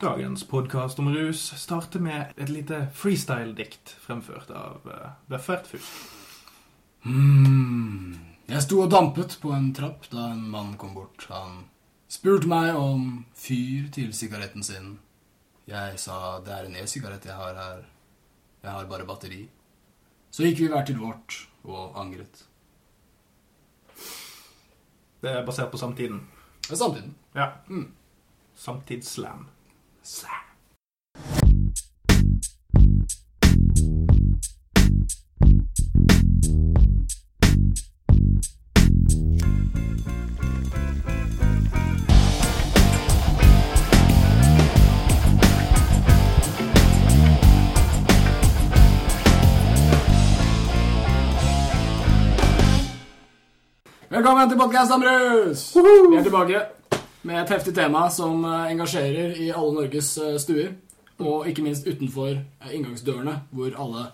Dagens podkast om rus starter med et lite freestyle-dikt fremført av uh, Bøffert Fus. Mm. Jeg sto og dampet på en trapp da en mann kom bort. Han spurte meg om fyr til sigaretten sin. Jeg sa det er en e-sigarett jeg har her. Jeg har bare batteri. Så gikk vi hver til vårt og angret. Det er basert på samtiden. Det er samtiden. Ja. Mm. Samtidsslam. Slam. Velkommen til podkast om rus! Vi er tilbake med et heftig tema som eh, engasjerer i alle Norges eh, stuer. Og ikke minst utenfor eh, inngangsdørene, hvor alle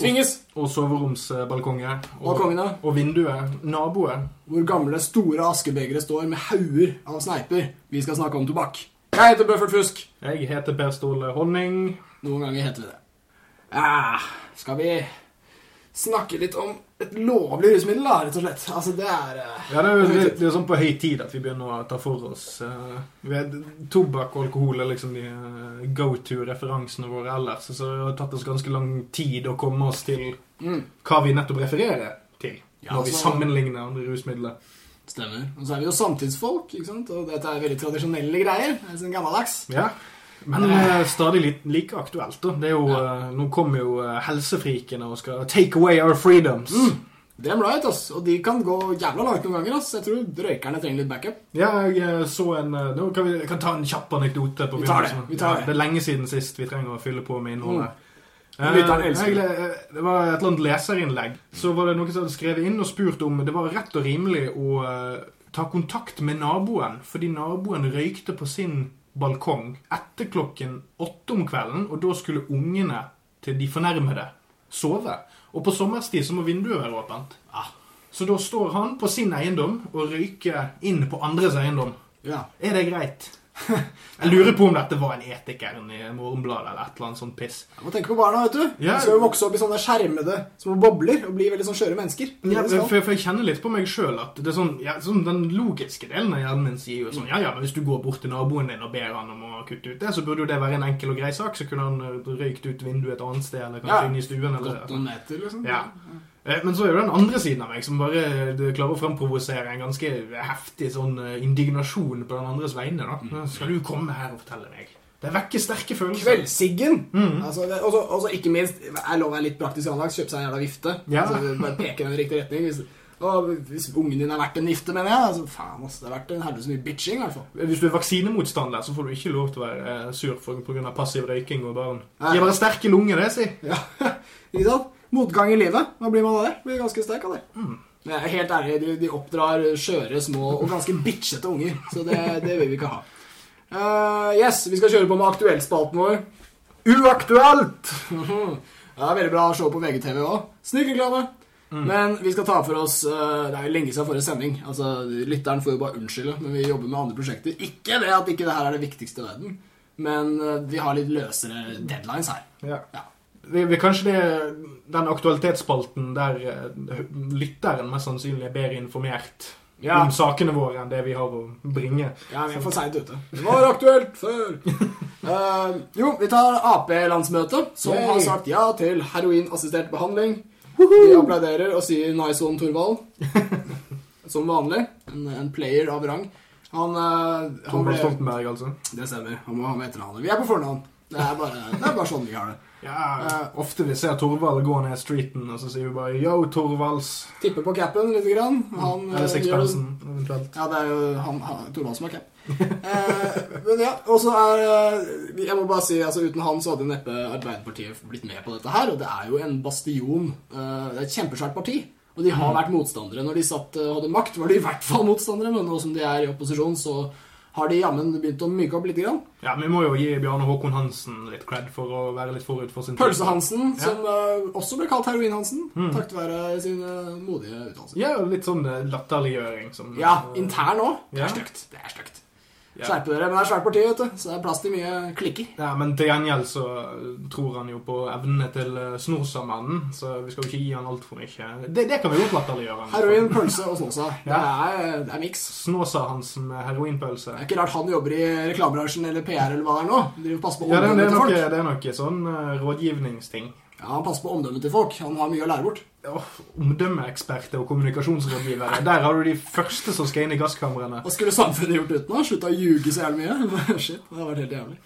tvinges. Og soveromsbalkonger. Og, Balkongene. og vinduet. Naboer. Hvor gamle, store askebegre står med hauger av sneiper. Vi skal snakke om tobakk. Jeg heter Bøffert Fusk. Jeg heter Per Ståle Honning. Noen ganger heter vi det. Ja, skal vi snakke litt om et lovlig rusmiddel, da, rett og slett? Altså, det er uh, Ja, det er, jo- det, det er sånn på høy tid at vi begynner å ta for oss uh, ved Tobakk og alkohol er liksom de uh, go to-referansene våre ellers. Så det har tatt oss ganske lang tid å komme oss til mm, hva vi nettopp refererer til. Ja, når vi altså- sammenligner andre rusmidler. Stemmer. Og så er vi jo samtidsfolk, ikke sant? og dette er veldig tradisjonelle greier. Det er sånn gammeldags. Ja. Men uh, stadig litt, like aktuelt. da. Det er jo, eh, nå kommer jo uh, helsefrikene og skal take away our freedoms. Mm. Damn right, ass. Og de kan gå jævla langt noen ganger. ass. Jeg tror røykerne trenger litt backup. Ja, jeg eh, så en eh, Nå kan vi kan ta en kjapp anekdote. på Vi tar det, vi tar Ja, det. det er lenge siden sist vi trenger å fylle på med innhold Mm. her. Lytteren Eh, eh, det var et eller annet leserinnlegg. Så var det noen som hadde skrevet inn og spurt om det var rett og rimelig å eh, ta kontakt med naboen, fordi naboen røykte på sin balkong etter klokken åtte om kvelden, og da skulle ungene til de fornærmede sove. Og på sommerstid så må vinduet være åpent. Ja. Så da står han på sin eiendom og røyker inn på andres eiendom. Ja. Er det greit? Jeg lurer på om dette var en etiker i Morgenbladet eller et eller annet sånt piss. Jeg må tenke på barna, vet du. De skal jo vokse opp i sånne skjermede små bobler og bli veldig sånn skjøre mennesker. Er Ja, for, for jeg kjenner litt på meg sjøl at det er sånn, ja, sånn den logiske delen av hjernen min sier jo sånn Ja, ja, men hvis du går bort til naboen din og ber han om å kutte ut det, så burde jo det være en enkel og grei sak. Så kunne han eh, røykt ut vinduet et annet sted, eller kanskje Ja. inn i stuen. Eller, Gått noen meter, liksom. Ja. Eh, Men så er jo den andre siden av meg som bare det klarer å framprovosere en ganske heftig sånn eh, indignasjon på den andres vegne. da. Mm. Skal du komme her og fortelle meg? Det vekker sterke følelser. Kveldssiggen! Mm. Altså, og ikke minst Jeg lover jeg litt praktisk anlagt. Kjøpe seg en jævla vifte. Ja. Altså, bare peke i riktig retning. Hvis, og hvis ungen din er verdt en vifte, mener jeg. Altså, faen, ass, det er verdt en helvete så mye bitching, i hvert fall. Hvis du er vaksinemotstander, så får du ikke lov til å være eh, sur pga. passiv røyking og barn. De er bare sterke lunger, det, si. Ja, ikke sant? Motgang i livet. Da blir man av det? Blir ganske sterk av det. Mm. Men jeg er helt ærlig, de, de oppdrar skjøre, små og ganske bitchete unger. Så det, det vil vi ikke ha. Uh, yes, vi skal kjøre på med aktuellspalten vår. Uaktuelt! Det er veldig bra show på VGTV òg. Snikreklame. Mm. Men vi skal ta for oss eh, Det er jo lenge siden forrige sending. Altså, Lytteren får jo bare unnskylde, men vi jobber med andre prosjekter. Ikke det at ikke det her er det viktigste i verden, men eh, vi har litt løsere deadlines her. Ja. Ja. Vi, vi, kanskje det den aktualitetsspalten der eh, lytteren mest sannsynlig er bedre informert Ja. om sakene våre enn det vi har å bringe. Ja, vi er for seint ute. Det var aktuelt før. uh, jo, vi tar Ap-landsmøtet, som Yay. har sagt ja til heroinassistert behandling. Vi applauderer og sier 'nice one, Thorvald'. Som vanlig. En, en player av rang. Han, uh, han ble, Stoltenberg, altså. Det stemmer. Han må ha med etternavnet. Vi er på fornavn. Det er bare, det er bare sånn vi har det. Ja, Eh. Ofte vi ser Torvald gå ned streeten, og så sier vi bare 'yo, Torvalds'. Tipper på capen lite grann. Han, eh, Eller sixpensen, eventuelt. Ja, det er jo han, han Torvald som har cap. uh, men ja, og så er eh, Jeg må bare si, altså uten han så hadde neppe Arbeiderpartiet blitt med på dette her. Og det er jo en bastion. Uh, det er et kjempesvært parti. Og de har vært motstandere. Når de satt hadde makt, var de i hvert fall motstandere. Men nå som de er i opposisjon, så har de jammen begynt å myke opp litt. Grann. Ja, Vi må jo gi Bjarne Håkon Hansen litt cred for å være litt forut for sin tid. Pølse-Hansen, Ja. som eh, også ble kalt Heroin-Hansen, takket være sin modige uttalelser. Ja, litt sånn eh, latterliggjøring. Som, Ja, intern òg. Det Ja. er stygt. Det er stygt. Ja. Skjerpe dere. Men det er svært parti, vet du, så det er plass til mye klikker. Ja, Men til gjengjeld så tror han jo på evnene til eh, Snorsamannen, så vi skal jo ikke gi han altfor mye. Det, det kan vi godt latterliggjøre. Heroin, pølse og snåsa. Det Ja. er, det er miks. Snåsa hans med heroinpølse. Det er ikke rart han jobber i reklamebransjen eller PR eller hva det er nå. De passer på Ja, det, det, er nok, det er nok sånn uh, rådgivningsting. Ja, Han passer på omdømmet til folk. Han har mye å lære bort. Åh, Omdømmeeksperter og kommunikasjonsrådgivere. Der har du de første som skal inn i gasskamrene. Hva skulle samfunnet gjort uten ham? Slutta å ljuge så jævlig mye? Shit, det har vært helt jævlig.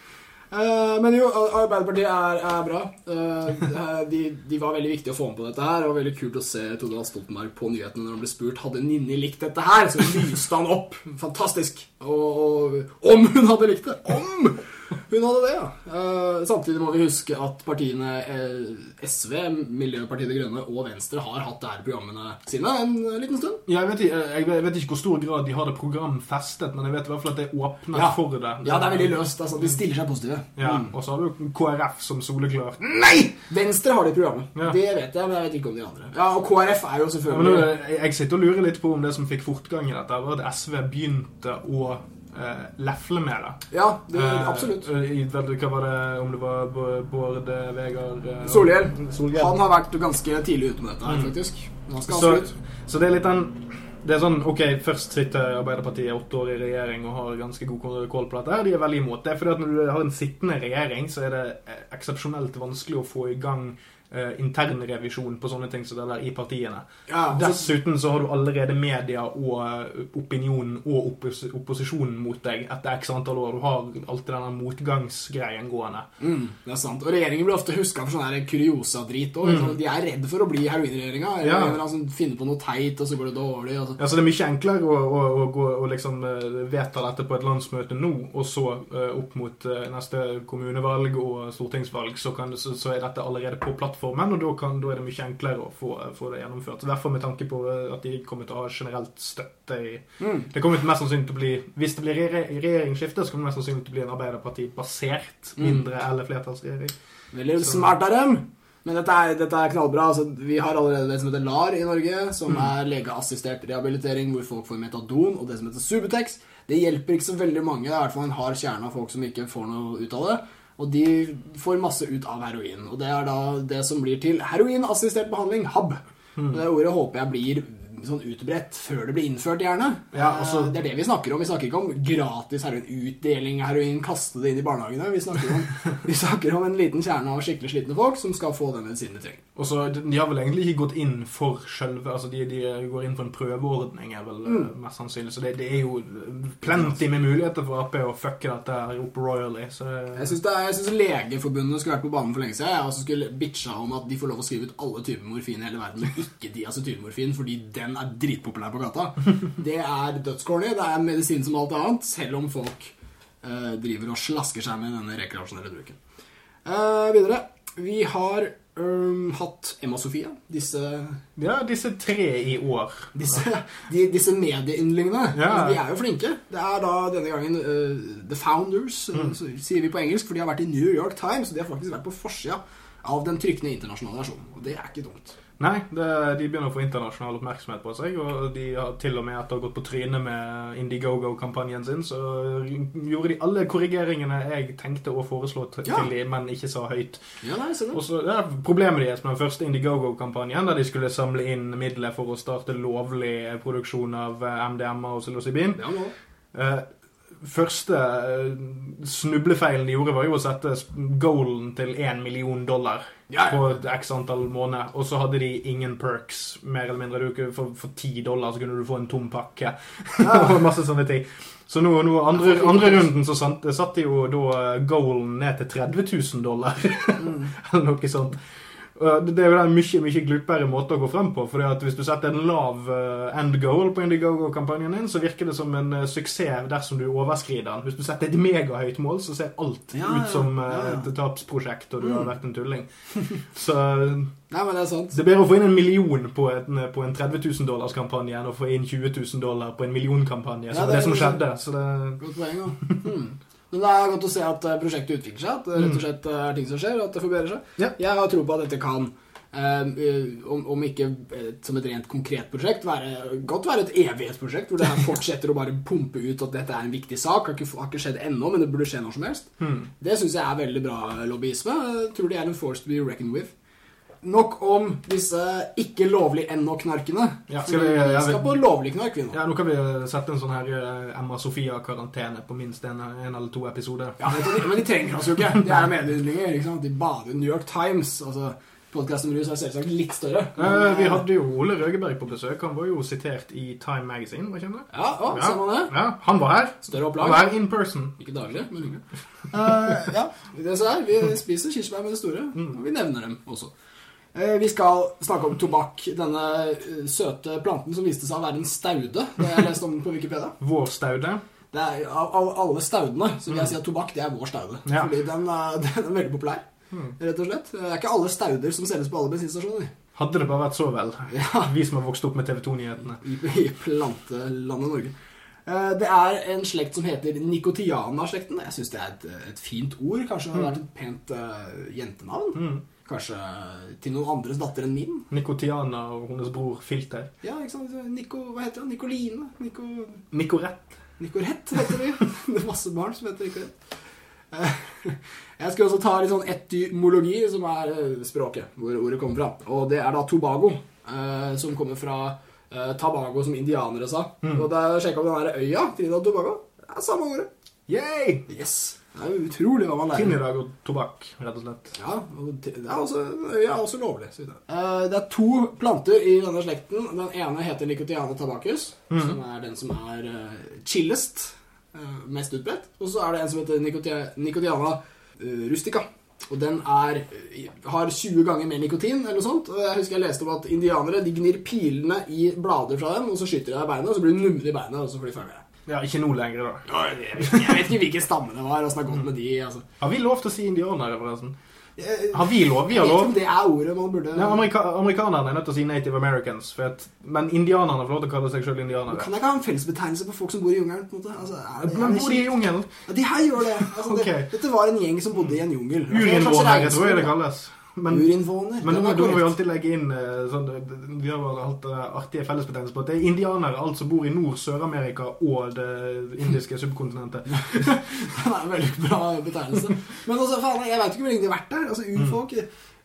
Eh, men jo, Arbeiderpartiet er, er bra. Eh, de, de var veldig viktige å få med på dette her. Og veldig kult å se Todal Stoltenberg på nyhetene når han ble spurt Hadde Ninni likt dette her. Så lyste han opp. Fantastisk. Og, om hun hadde likt det! Om hun hadde det, ja. Eh, samtidig må vi huske at partiene eh, SV, Miljøpartiet De Grønne og Venstre har hatt disse programmene sine en liten stund. Jeg, vet, ikke- jeg vet- ikke hvor stor grad de har det programfestet, men jeg vet i hvert fall at det åpner Ja. for det. Ja, det er veldig løst. Altså, de stiller seg positive. Ja, Mm. Og så har du KrF som soleklart. Nei! Venstre har det i programmet. Ja. Det vet jeg, men jeg vet ikke om de andre. Ja, Og KrF er jo men selvfølgelig jeg, jeg sitter og lurer litt på om det som fikk fortgang i dette, var at SV begynte å eh, lefle med det. Ja, det, Eh, absolutt. i, vet du, hva var det, om det var Bård eh, Vegard eh, Solhjell. Solhjell. Han har vært ganske tidlig ute med dette her, Mm. faktisk. Så, så det er litt den det er sånn, ok, Først sitter Arbeiderpartiet åtte år i regjering og har ganske god kål på dette. De er veldig imot det. fordi at Når du har en sittende regjering, så er det eh, eksepsjonelt vanskelig å få i gang eh, internrevisjon på sånne ting som det der i partiene. Ja, så, Dessuten så har du allerede media og eh, opinionen og oppos opposisjonen mot deg etter x antall år. Du har alltid denne motgangsgreien gående. mm, det er sant. Og regjeringen blir ofte huska for sånn her kuriosa-drit òg. Mm. De er redd for å bli heroinregjeringa. Ja. Altså, finne på noe teit, og så går det dårlig. Så. Ja, så Det er mye enklere å, å, å, gå, å liksom eh, vedta dette på et landsmøte nå, og så uh, opp mot uh, neste kommunevalg og stortingsvalg, så, kan, det- så, så er dette allerede på plattformen, og da, kan, da er det mye enklere å få, få det gjennomført. I hvert fall med tanke på at de kommer til å ha generelt støtte i Mm. Det kommer mest sannsynlig til å bli Hvis det blir re regjeringsskifte, så kommer det mest sannsynlig til å bli en Arbeiderparti-basert Mm. mindre- eller flertallsregjering. Veldig smart av dem. Men dette er, dette er knallbra. Altså, vi har allerede det som heter LAR i Norge, som Mm. er legeassistert rehabilitering, hvor folk får metadon, og det som heter Subutex. Det hjelper ikke så veldig mange. Det er i hvert fall en hard kjerne av folk som ikke får noe ut av det. Og de får masse ut av heroin. Og det er da det som blir til heroinassistert behandling, HAB. Mm. Det ordet håper jeg blir sånn utbredt før det blir innført, gjerne. Ja, altså- Eh, det er det vi snakker om. Vi snakker ikke om gratis heroin, utdeling av heroin, kaste det inn i barnehagene. Vi snakker om, vi snakker om en liten kjerne av skikkelig slitne folk som skal få den medisinen de trenger. Og så, De har vel egentlig ikke gått inn for sjølve altså de, de går inn for en prøveordning, er vel Mm. eh, mest sannsynlig. Så det, det er jo plenty med muligheter for Ap å fucke dette her opp royally. Så Jeg syns Legeforbundet skulle vært på banen for lenge siden. Jeg også skulle bitcha om at de får lov å skrive ut alle typer morfin i hele verden, men ikke diacetylmorfin, fordi den er dritpopulær på gata. Det er dødscorny. Det er medisin som alt annet, selv om folk uh, driver og slasker seg med denne rekreasjonelle bruken. Uh, videre. Vi har um, hatt Emma Sofie. Disse, ja, disse tre i år. disse, de, disse medieyndlingene. Ja. De er jo flinke. Det er da denne gangen uh, The Founders, Mm. så sier vi på engelsk, for de har vært i New York Times. Og de har faktisk vært på forsida av den trykkende internasjonale versjonen. Og det er ikke dumt. Nei, det, de begynner å få internasjonal oppmerksomhet på seg, og de har til og med etter å ha gått på trynet med Indiegogo-kampanjen sin, så gjorde de alle korrigeringene jeg tenkte å foreslå til Ja. de, men ikke sa høyt. Ja, nei, det. Og så, ja, Problemet deres med den første Indiegogo-kampanjen, der de skulle samle inn midler for å starte lovlig produksjon av eh, MDMA og psilocybin Ja, nå. Eh, Første eh, snublefeilen de gjorde, var jo å sette goalen til 1 million dollar på x antall måneder. Og så hadde de ingen perks, mer eller mindre. For, ti 10 dollar så kunne du få en tom pakke. og masse sånne ting. Så nå, nå andre, andre runden så satte de jo da goalen ned til 30 000 dollar. Eller noe sånt. Det er jo en mye mye glupere måte å gå frem på. fordi at Hvis du setter en lav eh, end goal på Indiegogo-kampanjen din, så virker det som en eh, suksess dersom du overskrider den. Hvis du setter et megahøyt mål, så ser alt Ja, ja, ut som eh, ja, ja. et tapsprosjekt, og du har Mm. vært en tulling. Så Nei, men det er sant. det er bedre å få inn en million på en, på en 30 000 dollars kampanje enn å få inn 20 000 dollar på en millionkampanje. Ja, som det er det som skjedde. Så det, Godt poeng, da. Men det er godt å se at eh, prosjektet utvikler seg. At det rett og slett eh, er ting som skjer, og at det forbedrer seg. Ja. Jeg har tro på at dette kan um, om, ikke eh, som et rent konkret prosjekt, være, godt være et evighetsprosjekt, hvor det her fortsetter å bare pumpe ut at dette er en viktig sak. Har ikke, har ikke skjedd ennå, men det burde skje når som helst. Det syns jeg er veldig bra lobbyisme. Jeg tror det er en force to be reckoned with. Nok om disse ikke lovlig ennå-knarkene. Ja, skal vi- vi skal på lovlig knark, vi nå. Ja, Nå kan vi sette en sånn her eh, Emma Sofia-karantene på minst en, en eller to episoder. Ja, men de trenger oss jo ikke. De er medieyndlinger. ikke? De bader New York Times. altså Podkasten Rus er selvsagt litt større. Eh, vi hadde jo Ole Røgeberg på besøk. Han var jo sitert i Time Magazine. var ikke det? Ja, å, ser man det? Ja, han var her. Større opplag. Han var her in person. Ikke daglig, men lenge. uh, ja, det er så her. Vi spiser kirsebær med det store, og vi nevner dem også. Eh, vi skal snakke om tobakk. Denne eh, søte planten som viste seg å være en staude. Det jeg leste om på Wikipedia. Vår staude. Det er, av, av alle staudene så vil jeg si at tobakk det er vår staude. Ja. Fordi den, er- den er veldig populær, rett og slett. Det er ikke alle stauder som selges på alle bensinstasjoner. Hadde det bare vært så vel. Ja. Vi som har vokst opp med TV 2-nyhetene. i, i plantelandet Norge. Eh, Det er en slekt som heter Nikotiana-slekten. Jeg syns det er et, et fint ord. Kanskje det hadde vært et pent uh, jentenavn. Mm. Kanskje til noen andres datter enn min. Nikotiana og hennes bror Filter. Ja, ikke sant? Nico, hva heter han? Nikoline? Nico, Nicorette. Nicorette heter det. Det er masse barn som heter Nicorette. Eh, Jeg skal også ta litt sånn etymologi, som er eh, språket, hvor ordet kommer fra. Og det er da Tobago, eh, som kommer fra Tabago, som indianere sa. Og da sjekka vi den der øya, Trinidad Tobago. Det er samme ordet. Yay! Yes! Det er utrolig hva man lærer. Trinidad og tobakk, rett og slett. Ja, og det er også, er også lovlig. Så vidt. Eh, det er to planter i denne slekten. Den ene heter Licotiana tabacus, som er den som er uh, chillest, Uh, mest utbredt. Og så er det en som heter Nicotia, Nicotiana uh, rustica. Og den er, har 20 ganger mer nikotin, eller noe sånt. Og jeg husker jeg leste om at indianere de gnir pilene i blader fra den, og så skyter de deg i beinet, og så blir du numre i beinet, og så får de følge med. Ja, ikke nå lenger, da. Jeg vet ikke- jeg vet ikke hvilken stamme det var, åssen det har gått med de. altså. Har vi lov til å si indianere, forresten? Har vi lov? Vi jeg har vet ikke lov. om det er ordet man burde Nei, amerika amerikanerne er nødt til å si native americans, for at, men indianerne får lov til å kalle seg selv indianere. indianere. kan jeg ikke ha en fellesbetegnelse på folk som bor i jungelen. på en måte. Altså, er Men bor de i jungelen? Ja, de her gjør det. Altså, okay. det. Dette var en gjeng som bodde i en jungel. Altså, Urinvånere, tror jeg det kalles? kalles. Men, Urinvåner. men nå, må vi alltid legge inn eh, sånn, Vi har hatt eh, artige fellesbetegnelser på at det er indianere, alt som bor i Nord-, Sør-Amerika og det indiske subkontinentet. Det er en veldig bra betegnelse. Men altså, faen, jeg vet ikke hvor lenge de har vært der. Altså, Urfolk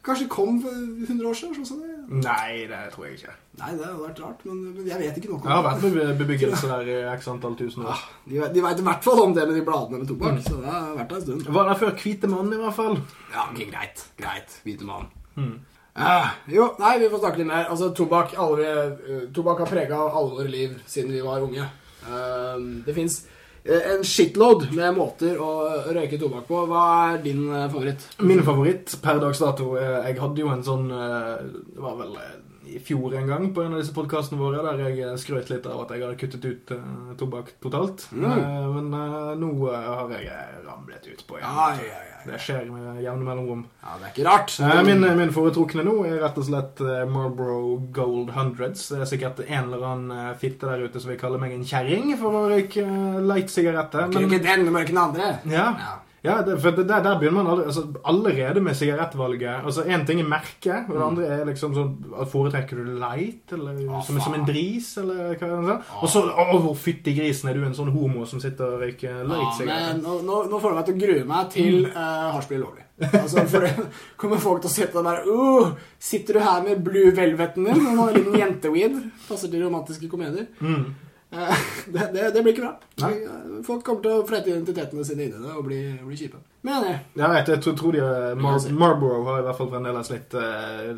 Kanskje de kom for 100 år siden? Sånn det. Nei, det tror jeg ikke. Nei, det hadde vært rart, men, men jeg vet ikke noe om Jeg har vært med bebyggelse der i x antall tusen år. Ja, De, vet- de veit i hvert fall om det med de bladene med tobakk, så det har vært en stund. Var der før hvite mann, i hvert fall. Ja, okay, greit. Greit. Hvite mann. Mm. Ah, jo, nei, vi får snakke litt mer. Altså, tobakk, alle eh, tobakk har prega alle våre liv siden vi var unge. Uh, det fins en shitload med måter å røyke tobakk på. Hva er din eh, favoritt? Min favoritt per dags dato eh, Jeg hadde jo en sånn eh, Det var vel eh, i fjor en gang på en av disse podkastene våre der jeg eh, skrøt litt av at jeg hadde kuttet ut uh, tobakk totalt. Mm. Uh, men uh, nå har jeg ramlet ut på igjen. Ja, ja, ja, ja. Det skjer med jevne mellomrom. Ja, det er ikke rart. Min, min foretrukne nå er rett og slett Marlboro Gold Hundreds. Det er sikkert en eller annen fitte der ute som vil kalle meg en kjerring for å røyke light sigarette. Men... ikke den, men ikke den andre. Ja, Ja. Ja det, for det, der, der begynner man allerede, altså, allerede med sigarettvalget. Altså, Én ting er merket, og det andre er liksom sånn Foretrekker du light, eller ah, som, som en dris, eller hva er det sånn? Og så, å, hvor fytti grisen er du en sånn homo som sitter og røyker Ja, light-sigaretter? men nå, nå, nå får du meg til å grue meg til uh, hasj blir lovlig. Altså, for det kommer folk til å sitte der uh, Sitter du her med blue velveten din og en liten jenteweed? Passer til romantiske komedier. Mm. Eh, det, det, det blir ikke bra. Nei. Eh, Folk kommer til å flette identitetene sine inn i det og bli, bli kjipe. Men jeg jeg, vet, jeg tror, tror de, eh, Mar Marlboro har i hvert fall fremdeles litt,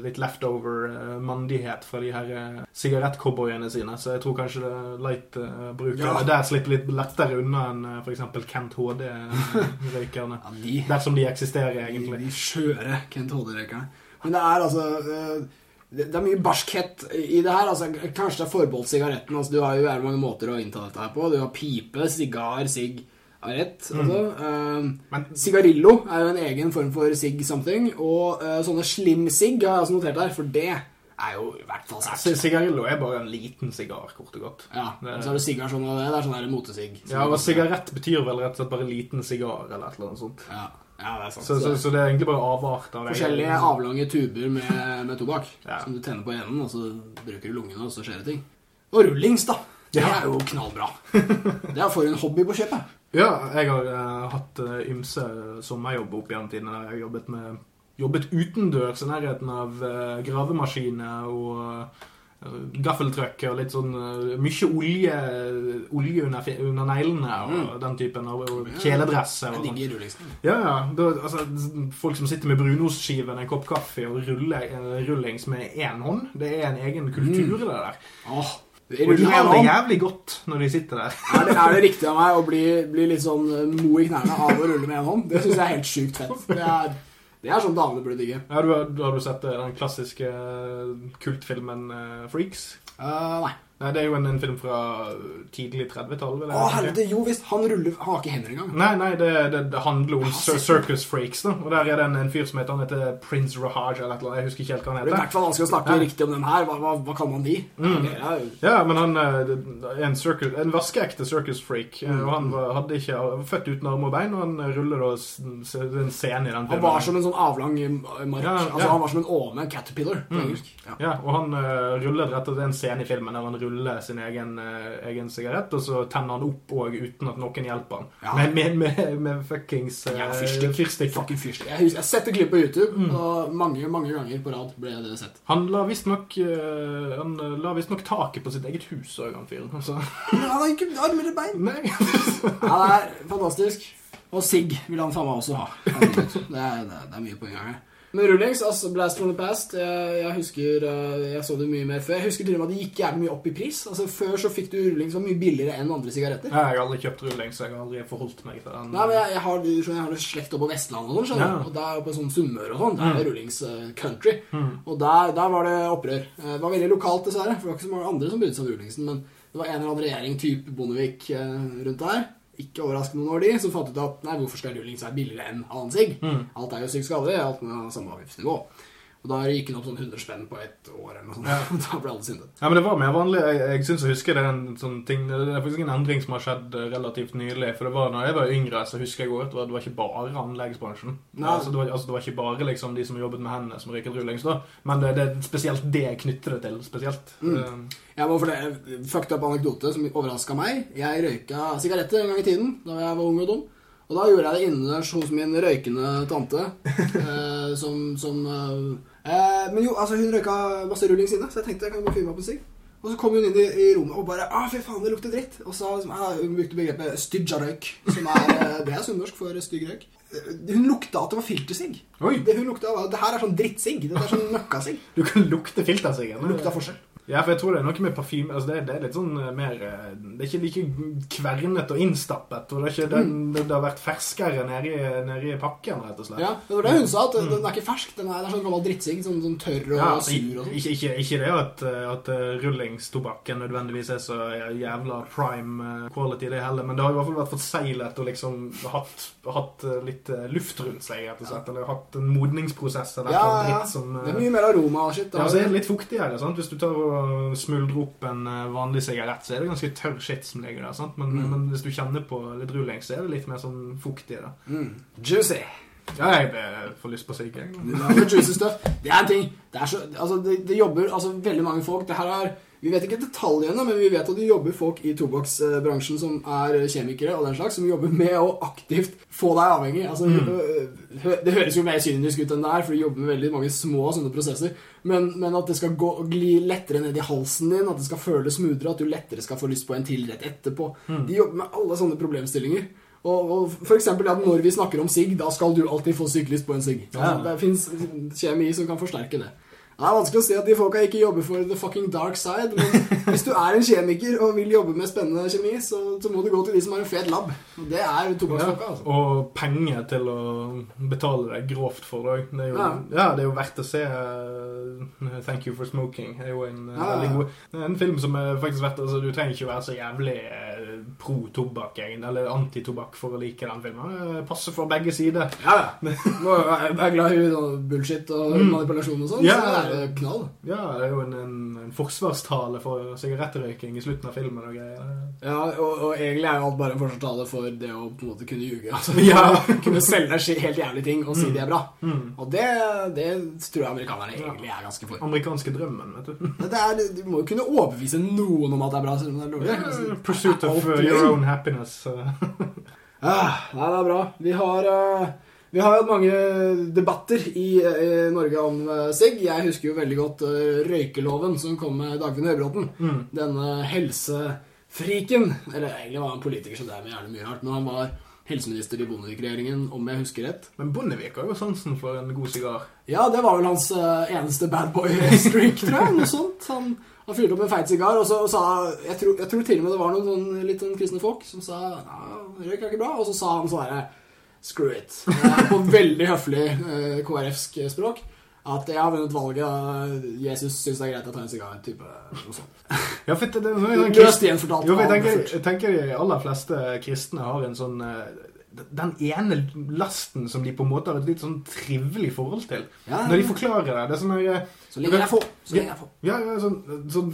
litt leftover mandighet fra de her sigarettcowboyene sine, så jeg tror kanskje light-brukerne Ja. der slipper litt lettere unna enn f.eks. Kent HD-røykerne. ja, de, Dersom de eksisterer, egentlig. de skjøre Kent HD-røykerne. Men det er altså det, det er mye barskhet i det her. altså Kanskje det er forbeholdt sigaretten. altså Du har jo jævlig mange måter å innta dette her på. Du har pipe, sigar, sigg Arett, altså. Eh, Men Sigarillo er jo en egen form for sigg something. Og uh, sånne slim sigg har jeg også notert her, for det er jo i hvert fall sært sterkt. Sigarillo er bare en liten sigar, kort og godt. Ja, og så er det sigar sånn, og det det er sånn motesigg. Ja, og sigarett betyr vel rett og slett bare liten sigar, eller et eller annet sånt. Ja, ja, det er sant. Så, så, så det er egentlig bare avart av det. Forskjellige avlange tuber med, med tobakk Ja. som du tenner på enden, og så bruker du lungene, og så skjer det ting. Og rullings, da. Det Ja. er jo knallbra. Det er for en hobby på kjøpet. Ja, jeg har uh, hatt uh, ymse sommerjobb opp gjennom tiden. Jeg har jobbet, med, jobbet utendørs i nærheten av uh, gravemaskiner og uh, gaffeltrøkker og litt sånn uh, Mye olje, olje under, under neglene og den typen Og, og kjeledresser. Og sånn. du, liksom. Ja, ja. Da, altså, folk som sitter med brunostskiven, en kopp kaffe og ruller, eh, rullings med én hånd, det er en egen kultur, det der. Åh, Og de har det jævlig godt når de sitter der. Er det, er det riktig av meg å bli, bli litt sånn eh, mo i knærne av å rulle med en hånd? Det syns jeg er helt sjukt fett. Det er, det er sånn damene burde digge. Ja, du, har- har du sett eh, den klassiske eh, kultfilmen eh, Freaks? Uh, nei. Nei, Det er jo en, en film fra tidlig 30-tall. Å, helvete, jo visst. Han ruller Han har ikke hender engang. Nei, nei, det, det, det handler om Ja, Circus Freaks. da Og der er det en, en fyr som heter Han heter Prince Rahaj eller noe. Jeg husker ikke helt hva han heter. Det er i hvert fall vanskelig å snakke Ja. riktig om den her. Hva, hva, hva kaller man de? Mm. Er Ja, men han eh, er en, circus, en vaskeekte circus freak. Mm. Og han var, hadde ikke, var født uten arm og bein, og han ruller da en scene i den filmen. Han var som en sånn avlang eh, mark. Ja, Altså, ja. han var som en åme, en caterpillar, på Mm. engelsk. Ja. Ja, og han uh, ruller rett og slett en scene i filmen der han ruller sin egen, eh, egen sigarett, og så tenner han opp òg uten at noen hjelper han. Ja. Med, med, med, med fuckings uh, Ja, fyrstikker. fyrstikk. Fucking fyrstikk. Jeg, jeg har sett et klipp på YouTube, Mm. og mange mange ganger på rad ble det sett. Han la visstnok Han eh, la visstnok taket på sitt eget hus òg, han fyren. Altså. Men han har ikke armer eller bein. nei. Ja, det er fantastisk. Og sigg vil han faen meg også ha. Det er, det er, det er mye poeng her. Men rullings, altså Blast from the Past Jeg, jeg husker eh, Jeg så det mye mer før. Jeg husker til og med at det gikk jævlig mye opp i pris. Altså Før så fikk du rullings som var mye billigere enn andre sigaretter. Jeg har aldri kjøpt rullings, jeg har aldri forholdt meg til den. Nei, men jeg, jeg har, jeg har det slekt oppe på Vestlandet og sånn. Ja. Og der på sånn Sunnmøre og sånn, der er det rullings eh, country. Mm. Og der, der var det opprør. Eh, Det var veldig lokalt, dessverre, for det var ikke så mange andre som brydde seg om rullingsen. Men det var en eller annen regjering, type Bondevik, eh, rundt der. Ikke overraskende noen år, de, som fant ut at nei, hvorfor skal rullings være billigere enn annen sigg? Mm. Alt er jo sykt skadelig, alt med samme avgiftsnivå. Og da gikk den opp sånn 100 spenn på ett år eller noe sånt. Ja. da ble alle sinte. Ja, men det var mer vanlig. Jeg, jeg synes jeg husker det er en sånn ting Det er faktisk en endring som har skjedd eh, relativt nylig. For det var når jeg var yngre, så husker jeg også at det var, det var ikke bare anleggsbransjen. Nei. Altså, det, var, altså, det var ikke bare liksom de som jobbet med hendene, som røyket rullings da. Men det, det er spesielt det jeg knytter det til. Spesielt. Mm. Eh, Jeg må for det, fucked up anekdote som overraska meg. Jeg røyka sigaretter en gang i tiden da jeg var ung og dum. Og da gjorde jeg det innendørs hos min røykende tante. eh, som, som eh, eh, Men jo, altså hun røyka masse rullings inne, så jeg tenkte jeg kan gå og fyre meg opp en sigg. Og så kom hun inn i, i rommet og bare ah, fy faen, det lukter dritt. Og så liksom, ah, hun brukte begrepet stygjarøyk, som er eh, Det er sunnmørsk for stygg røyk. Hun lukta at det var filtersigg. Det hun lukta var, det her er sånn drittsigg. Dette er sånn møkkasigg. Du kan lukte filtersiggen. Det lukta forskjell. Ja, for jeg tror det er noe med parfyme altså det, det er litt sånn eh, mer eh, Det er ikke like kvernet og innstappet. Og det, ikke, den, det, det har vært ferskere nedi, nedi pakken, rett og slett. Ja, det var det hun sa, at den er ikke fersk. Den er, det er sånn gammel drittsigg, sånn, sånn tørr og Ja, altså, sur og sånn. ikke, ikke, ikke det at, eh, at rullingstobakken nødvendigvis er så jævla prime quality, det heller, men det har i hvert fall vært forseglet og liksom hatt, hatt litt luft rundt seg, rett og slett. Eller hatt en modningsprosess eller Ja, noe ja. dritt som Det er mye mer aroma og shit. ja, så er det litt fuktigere. sant? Hvis du tar og smuldrer opp en eh, vanlig sigarett, så er det ganske tørr skitt som ligger der. sant? Men, Mm. men hvis du kjenner på litt rulling, så er det litt mer sånn fuktig. da. mm. Juicy. Ja, jeg får lyst på sigg. Det juicy stuff. Det er en ting. Det, er så, altså, det, det jobber altså, veldig mange folk. Det her er, vi vet ikke detaljene, men vi vet at det jobber folk i tobakksbransjen som er kjemikere og den slags, som jobber med å aktivt få deg avhengig. Altså, mm. Det høres jo mer kynisk ut enn det er, for de jobber med veldig mange små sånne prosesser. Men, men at det skal gå, gli lettere ned i halsen din, at det skal føles smoothere, at du lettere skal få lyst på en til rett etterpå. De jobber med alle sånne problemstillinger. Og, og for eksempel at når vi snakker om sigg, da skal du alltid få sykt på en sigg. Ja. Altså, det fins kjemi som kan forsterke det. Det er vanskelig å si at de folka ikke jobber for the fucking dark side, men hvis du er en kjemiker og vil jobbe med spennende kjemi, så, så må du gå til de som har en fet lab. Det er Ja, tobakksfolka, altså. og penger til å betale deg grovt for det òg. Det, er Ja. ja, det er jo verdt å se Uh, 'Thank You for Smoking'. Det er jo en, uh, Ja, ja, god er en film som er faktisk verdt altså, Du trenger ikke være så jævlig uh, pro-tobakk, eller anti-tobakk, for å like den filmen. Eh, Passer for begge sider. Ja, ja. Jeg være glad i bullshit og manipulasjon og sånn. Ja. Så er knall. Ja, det er jo en, en, en forsvarstale for sigarettrøyking i slutten av filmen og greier. Ja, og, og egentlig er jo alt bare en forsvarstale for det å på en måte kunne ljuge. Altså, Ja. kunne selge deg helt jævlige ting og si det er bra. Mm. Og det, det tror jeg amerikanerne egentlig er ganske for. Amerikanske drømmen, vet du. Det er, du må jo kunne overbevise noen om at det er bra, selv om det er dårlig. Altså, Pursuit of uh, løgn. your own happiness. uh. Ah, nei, det er bra. Vi har, eh, vi har hatt mange debatter i, i Norge om uh, sigg. Jeg husker jo veldig godt eh, røykeloven som kom med Dagfinn Høybråten. Mm. Denne helsefriken. Eller egentlig var han politiker, så det er med gjerne mye rart. Men han var helseminister i Bondevik-regjeringen, om jeg husker rett. Men Bondevik har jo sansen for en god sigar. Ja, det var vel hans eh, eneste bad boy-streak, tror jeg. Noe sånt. Han, han fyrte opp en feit sigar, og så og sa jeg tror, jeg tror til og med det var noen sånn, litt sånn kristne folk som sa ja, røyk er ikke bra. Og så sa han sånn herre Screw it. Eh, På veldig høflig uh, KrF-sk språk. At jeg har vunnet valget, og Jesus syns det er greit å ta en sigar. Type noe sånt. Ja, for det, det, det, Løst gjenfortalt. Jo, jeg tenker, jeg tenker de aller fleste kristne har en sånn eh, Den ene lasten som de på en måte har et litt sånn trivelig forhold til. Ja, Når de forklarer det. Det er sånn Så lenge jeg får. Så lenge jeg får. Ja, ja sånn, sånn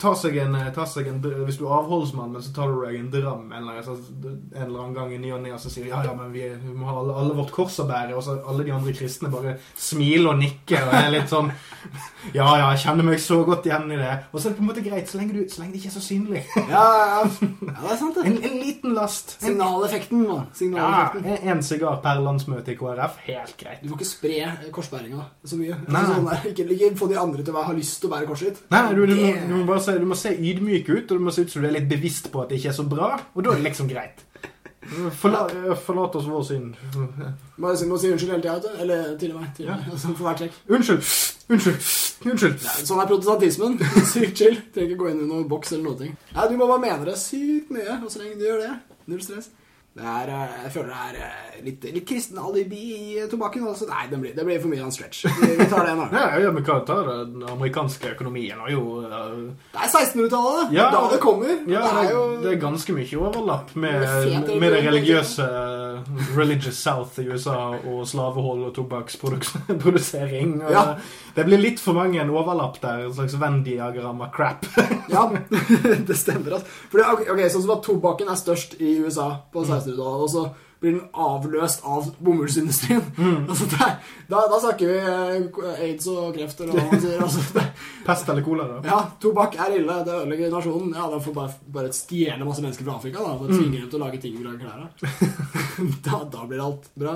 ta seg en, ta seg en Hvis du er avholdsmann, men så tar du deg en dram en eller annen, en eller annen gang i ny og ne, og så sier ja, ja, men vi, vi må ha alle, alle vårt kors å bære, og så alle de andre kristne bare smiler og nikker og er litt sånn Ja, ja, jeg kjenner meg så godt igjen i det. Og så er det på en måte greit, så lenge, du, så lenge det ikke er så synlig. Ja, ja, ja. ja, det er sant, det. En, en liten last. Signaleffekten, da. ja, Signaleffekten. en, en sigar per landsmøte i KrF, helt greit. Du får ikke spre korsbæringa så mye. Nei. Altså, sånn der, ikke, ikke få de andre til å ha lyst til å bære korset ditt. Nei, du, du, må, du, må bare se, du må se ydmyk ut, og du må se ut som du er litt bevisst på at det ikke er så bra, og da er det liksom greit. Forla, forlat oss vår synd. Må si, må si unnskyld hele tida, vet du. Eller til og med. Til og med. Altså, for hvert trekk. Unnskyld! Unnskyld! Unnskyld! Ja, sånn er protestantismen. Sykt chill. Trenger ikke gå inn i noen boks eller noe. Nei, Du må bare mene det sykt mye, og så lenge du gjør det, null stress. Det er, eh, jeg føler det er eh, litt, litt kristen alibi i tobakken. Altså. Nei, det blir, det blir for mye av en stretch. Vi tar det nå. Ja, ja, men hva tar? Den amerikanske økonomien har jo uh, Det er 1600-tallet, Ja, da det kommer. Ja, det det, er jo det er ganske mye overlapp med, Det er med det religiøse Religious South i USA og slavehold og tobakksprodusering. Ja. Det blir litt for mange en overlapp der. En slags Venn-diagram av crap. Ja, det stemmer. Altså. Fordi, ok, ok, sånn som at Tobakken er størst i USA på 1600-tallet, og så blir den avløst av bomullsindustrien. Altså, det, da, da snakker vi eh, aids og kreft, eller hva man sier. Altså, det, Pest eller kolera. ja, tobakk er ille. Det ødelegger nasjonen. Ja, Da får bare, bare stjele masse mennesker fra Afrika da, og tvinge dem til å lage ting vi lager klær av. da, da blir alt bra.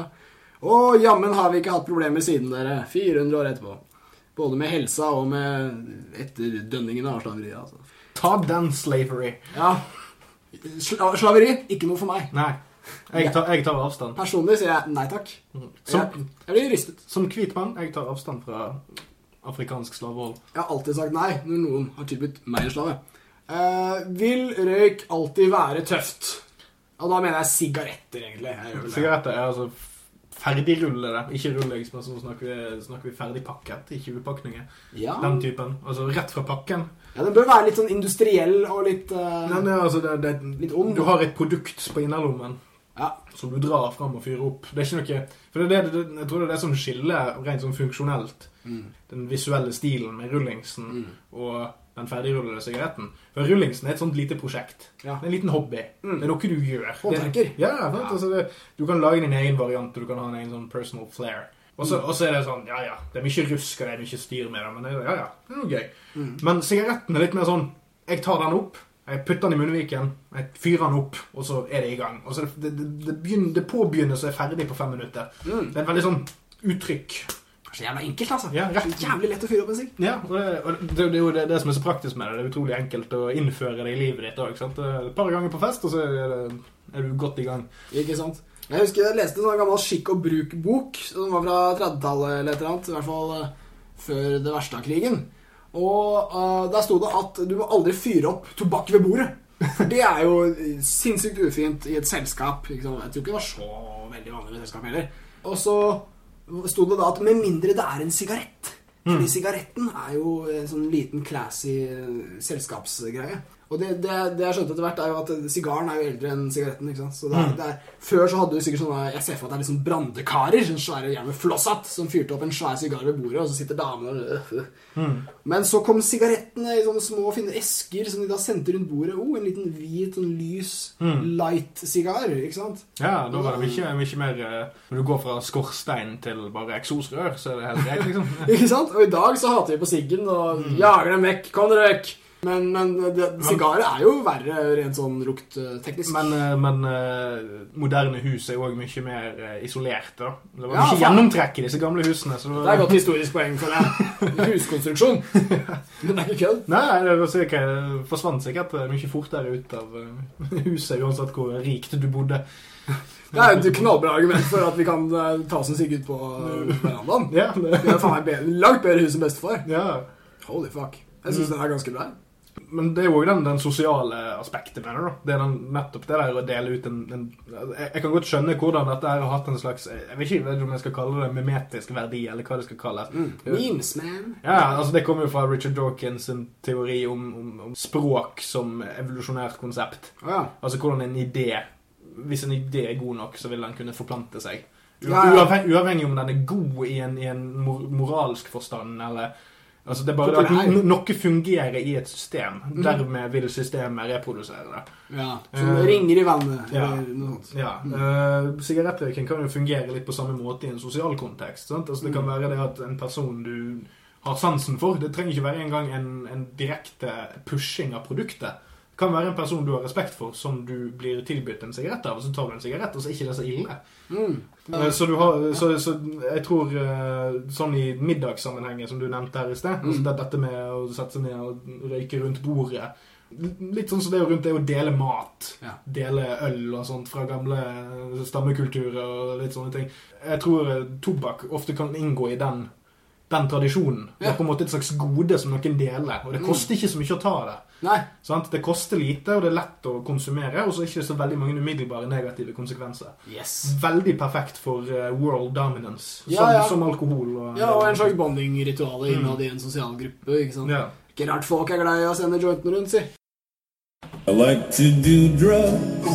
Og jammen har vi ikke hatt problemer siden dere. 400 år etterpå. Både med helsa og med etterdønningene av slaveriet. Altså. Ta den slavery. Ja. Sla slaveri, ikke noe for meg. Nei. Jeg tar, jeg tar avstand. Personlig sier jeg nei takk. Som, Jeg, jeg blir rystet. som hvit mann, jeg tar avstand fra afrikansk slavehold. Jeg har alltid sagt nei når noen har tilbudt meg en slave. Uh, vil røyk alltid være tøft? Og da mener jeg sigaretter, egentlig. Sigaretter er altså ferdigrullede, ikke rullegs, men så snakker vi, snakker vi ferdigpakket, ikke upakninger. Ja. Den typen. Altså rett fra pakken. Ja, den bør være litt sånn industriell og litt uh, Nei, er altså, det, det, Litt ond. Du har et produkt på innerlommen Ja. som du drar fram og fyrer opp. Det er ikke noe For det er det, det, jeg tror det er det som skiller rent sånn funksjonelt Mm. den visuelle stilen med rullingsen og den ferdigrullede sigaretten. For rullingsen er et sånt lite prosjekt. Ja. Det er en liten hobby. Mm. Det er noe du gjør. Håndverker. Ja, sant? Altså du kan lage din egen variant, og du kan ha en egen sånn personal flair. Og så, er det sånn, ja ja, det er mye rusk og det er mye styr med det, men det, ja ja, det er noe gøy. Mm. Men sigaretten er litt mer sånn, jeg tar den opp, jeg putter den i munnviken, jeg fyrer den opp, og så er det i gang. Og så det, det, det, begynner, det påbegynnes og er ferdig på fem minutter. Mm. Det er et veldig sånn uttrykk. Så jævla enkelt, altså. Ja. Jævlig lett å fyre opp en sigg. Ja, og det, og det, det er jo det, det som er så praktisk med det. Det er utrolig enkelt å innføre det i livet ditt òg. Et par ganger på fest, og så er, det, er du godt i gang. Ikke sant? Jeg husker jeg leste en sånn gammel skikk og bruk-bok som var fra 30-tallet eller et eller annet. I hvert fall eh, før det verste av krigen. Og uh, der sto det at du må aldri fyre opp tobakk ved bordet. For det er jo sinnssykt ufint i et selskap. Jeg tror ikke det var så veldig vanlig et selskap heller. Og så sto det da at med mindre det er en sigarett. Fordi sigaretten er jo en sånn liten classy eh, selskapsgreie. Og det, det, det jeg skjønte etter hvert, er jo at sigaren er jo eldre enn sigaretten. ikke sant? Så det er, Mm. det er, Før så hadde du sikkert sånne Jeg ser for meg at det er liksom brandekarer, sånn svære gjerne med flosshatt, som fyrte opp en svær sigar ved bordet, og så sitter damene og øh, øh. Mm. Men så kom sigarettene i sånne små, fine esker som de da sendte rundt bordet. Oh, en liten hvit, sånn lys Mm. light-sigar, ikke sant? Ja, da var det mye, mye mer eh, Når du går fra skorstein til bare eksosrør, så er det helt greit, liksom. Ikke sant? Og i dag så hater vi på siggen og Mm. jager dem vekk. Kom dere vekk! Men, men det, sigarer er jo verre rent sånn luktteknisk. Men, eh, men eh, moderne hus er jo òg mye mer eh, isolert, da. Det var Ja, mye gjennomtrekk i disse gamle husene. Så Det er et godt historisk poeng for deg. Huskonstruksjon. Men det er ikke kødd. Nei, det sikkert, det forsvant sikkert eh, mye fortere ut av eh, huset, uansett hvor rikt du bodde. Det er et knallbra argument for at vi kan eh, ta oss en sigg ut på eh, verandaen. Ja, det, Det er faen meg langt bedre hus enn bestefar. ja. Holy fuck. Jeg syns den er ganske bra. Men det er jo òg den, den sosiale aspektet med det. da. Det er den, nettopp det der å dele ut en, en jeg, jeg kan godt skjønne hvordan dette har hatt en slags Jeg vet ikke om jeg skal kalle det mimetisk verdi, eller hva det skal kalles. Mm. Memes, man. Ja, altså Det kommer jo fra Richard Dawkins sin teori om, om, om språk som evolusjonært konsept. Ja. Altså hvordan en idé Hvis en idé er god nok, så vil den kunne forplante seg. Ja, ja. Uavhengig, uavhengig om den er god i en, i en mor moralsk forstand, eller Altså Det er bare det at noe fungerer i et system. Mhm. Dermed vil systemet reprodusere det. ja. Som uh, ringer i vannet, ja. Ja, uh, Sigarettrøyking kan jo fungere litt på samme måte i en sosial kontekst. Altså, det kan Mm. være det at en person du har sansen for Det trenger ikke være engang en, en direkte pushing av produktet. Det kan være en person du har respekt for, som du blir tilbudt en sigarett av, og så tar du en sigarett, og så er ikke det så ille. Mm. Eh, Så, du har, så, så jeg tror eh, sånn i middagssammenhengen som du nevnte her i sted, Mm. altså dette med å sette seg ned og røyke rundt bordet Litt sånn som det er rundt det å dele mat. Ja. Dele øl og sånt fra gamle stammekulturer og litt sånne ting. Jeg tror eh, tobakk ofte kan inngå i den, den tradisjonen. Det er på en måte et slags gode som noen deler, og det Mm. koster ikke så mye å ta det. Nei. Sant? Det koster lite, og det er lett å konsumere, og så er det ikke så veldig mange umiddelbare negative konsekvenser. Yes. Veldig perfekt for eh, world dominance, Ja, som, ja. som alkohol. Og, Ja, og en slags bonding-ritual innad i en sosial gruppe. ikke sant? Ja. Ikke rart folk er glad i å sende jointen rundt, si. I like to do drugs.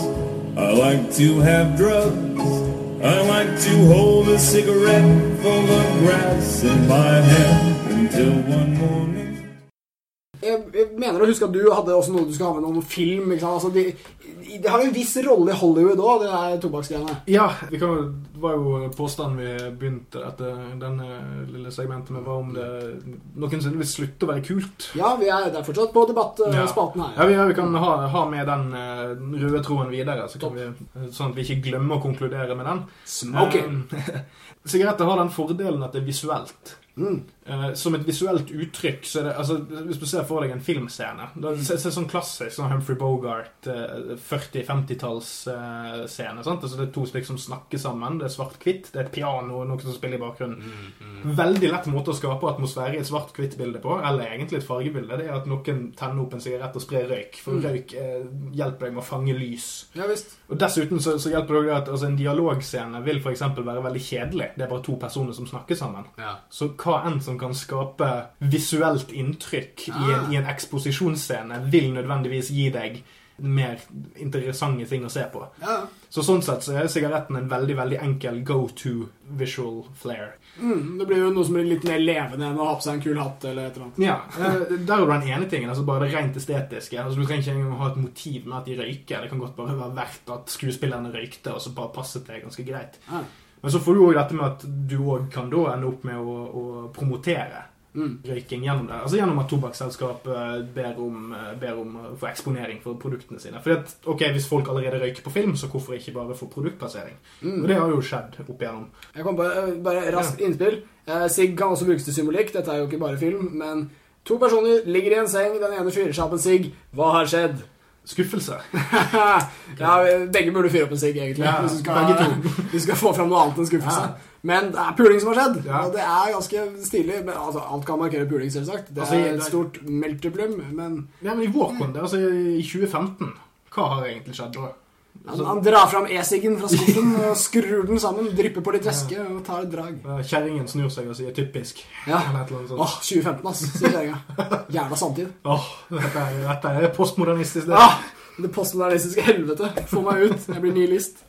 I like to have drugs. I like to hold a cigarette full of grass in my hand until one morning. Jeg, jeg mener å huske at du hadde også noe du skulle ha med noen film. ikke? Altså, de, de har en viss rolle i Hollywood òg, det der tobakksgreiene. Ja, det var jo påstanden vi begynte dette, denne lille segmentet med, var om det noensinne vil slutte å være kult. Ja, vi er, det er fortsatt på Ja. her. Ja, vi, ja, vi kan ha, ha med den eh, røde tråden videre, så kan vi, sånn at vi ikke glemmer å konkludere med den. Smoking! Um, Sigaretter har den fordelen at det er visuelt. Mm. Eh, som et visuelt uttrykk så er det, altså, Hvis du ser for deg en filmscene da, se, se sånn klassisk sånn Humphrey Bogart eh, 40-50-tallsscene. sant? altså, det er to stykker som snakker sammen. Det er svart-hvitt. Det er et piano noe som spiller i bakgrunnen. Veldig lett måte å skape atmosfære i et svart-hvitt-bilde på, eller egentlig et fargebilde, det er at noen tenner opp en sigarett og sprer røyk. For Mm. røyk eh, hjelper deg med å fange lys. Ja visst. Og Dessuten så, så hjelper det at altså, en dialogscene vil eksempel være veldig kjedelig. Det er bare to personer som snakker sammen. Ja. Så hva enn som kan skape visuelt inntrykk i, en, Ah. i en eksposisjonsscene, vil nødvendigvis gi deg mer interessante ting å se på. ja. Så sånn sett så er sigaretten en veldig veldig enkel go to visual flair. Mm, det blir jo noe som blir litt mer levende enn å ha på seg en kul hatt eller et eller annet. Ja, eh, Der er jo den ene tingen, altså bare det rent estetiske. Altså Du trenger ikke engang ha et motiv med at de røyker. Det kan godt bare være verdt at skuespillerne røykte, og så bare passet det ganske greit. Ja. Men så får du òg dette med at du òg kan da ende opp med å, å promotere Mm. røyking gjennom det. Altså gjennom at tobakksselskap eh, ber om, eh, ber om å få eksponering for produktene sine. For at, ok, Hvis folk allerede røyker på film, så hvorfor ikke bare få produktplassering? Mm. Og det har jo skjedd opp igjennom. Jeg kom på eh, bare raskt innspill. Eh, sigg kan også brukes til symbolikk. Dette er jo ikke bare film. Men to personer ligger i en seng. Den ene fyrer seg opp en sigg. Hva har skjedd? Skuffelse. ja, Begge burde fyre opp en sigg, egentlig. Ja, hvis, vi skal, du skal få fram noe annet enn skuffelse. Ja. Men det er puling som har skjedd. Ja. Og det er ganske stilig. Men, altså, alt kan markere puling, selvsagt. Det Altså, er et stort melteblum, men Ja, men i vår konde, altså i 2015, hva har egentlig skjedd da? Han, han drar fram e-siggen fra skuffen og skrur den sammen, drypper på litt væske og tar et drag. Kjerringen snur seg og sier 'typisk'. Ja. Eller et eller annet sånt. Åh, 2015, ass, sier kjerringa. Jævla samtid. Åh, dette, er, dette er postmodernistisk. Det. Ah, det postmodernistiske helvete. Få meg ut. Jeg blir nihilist.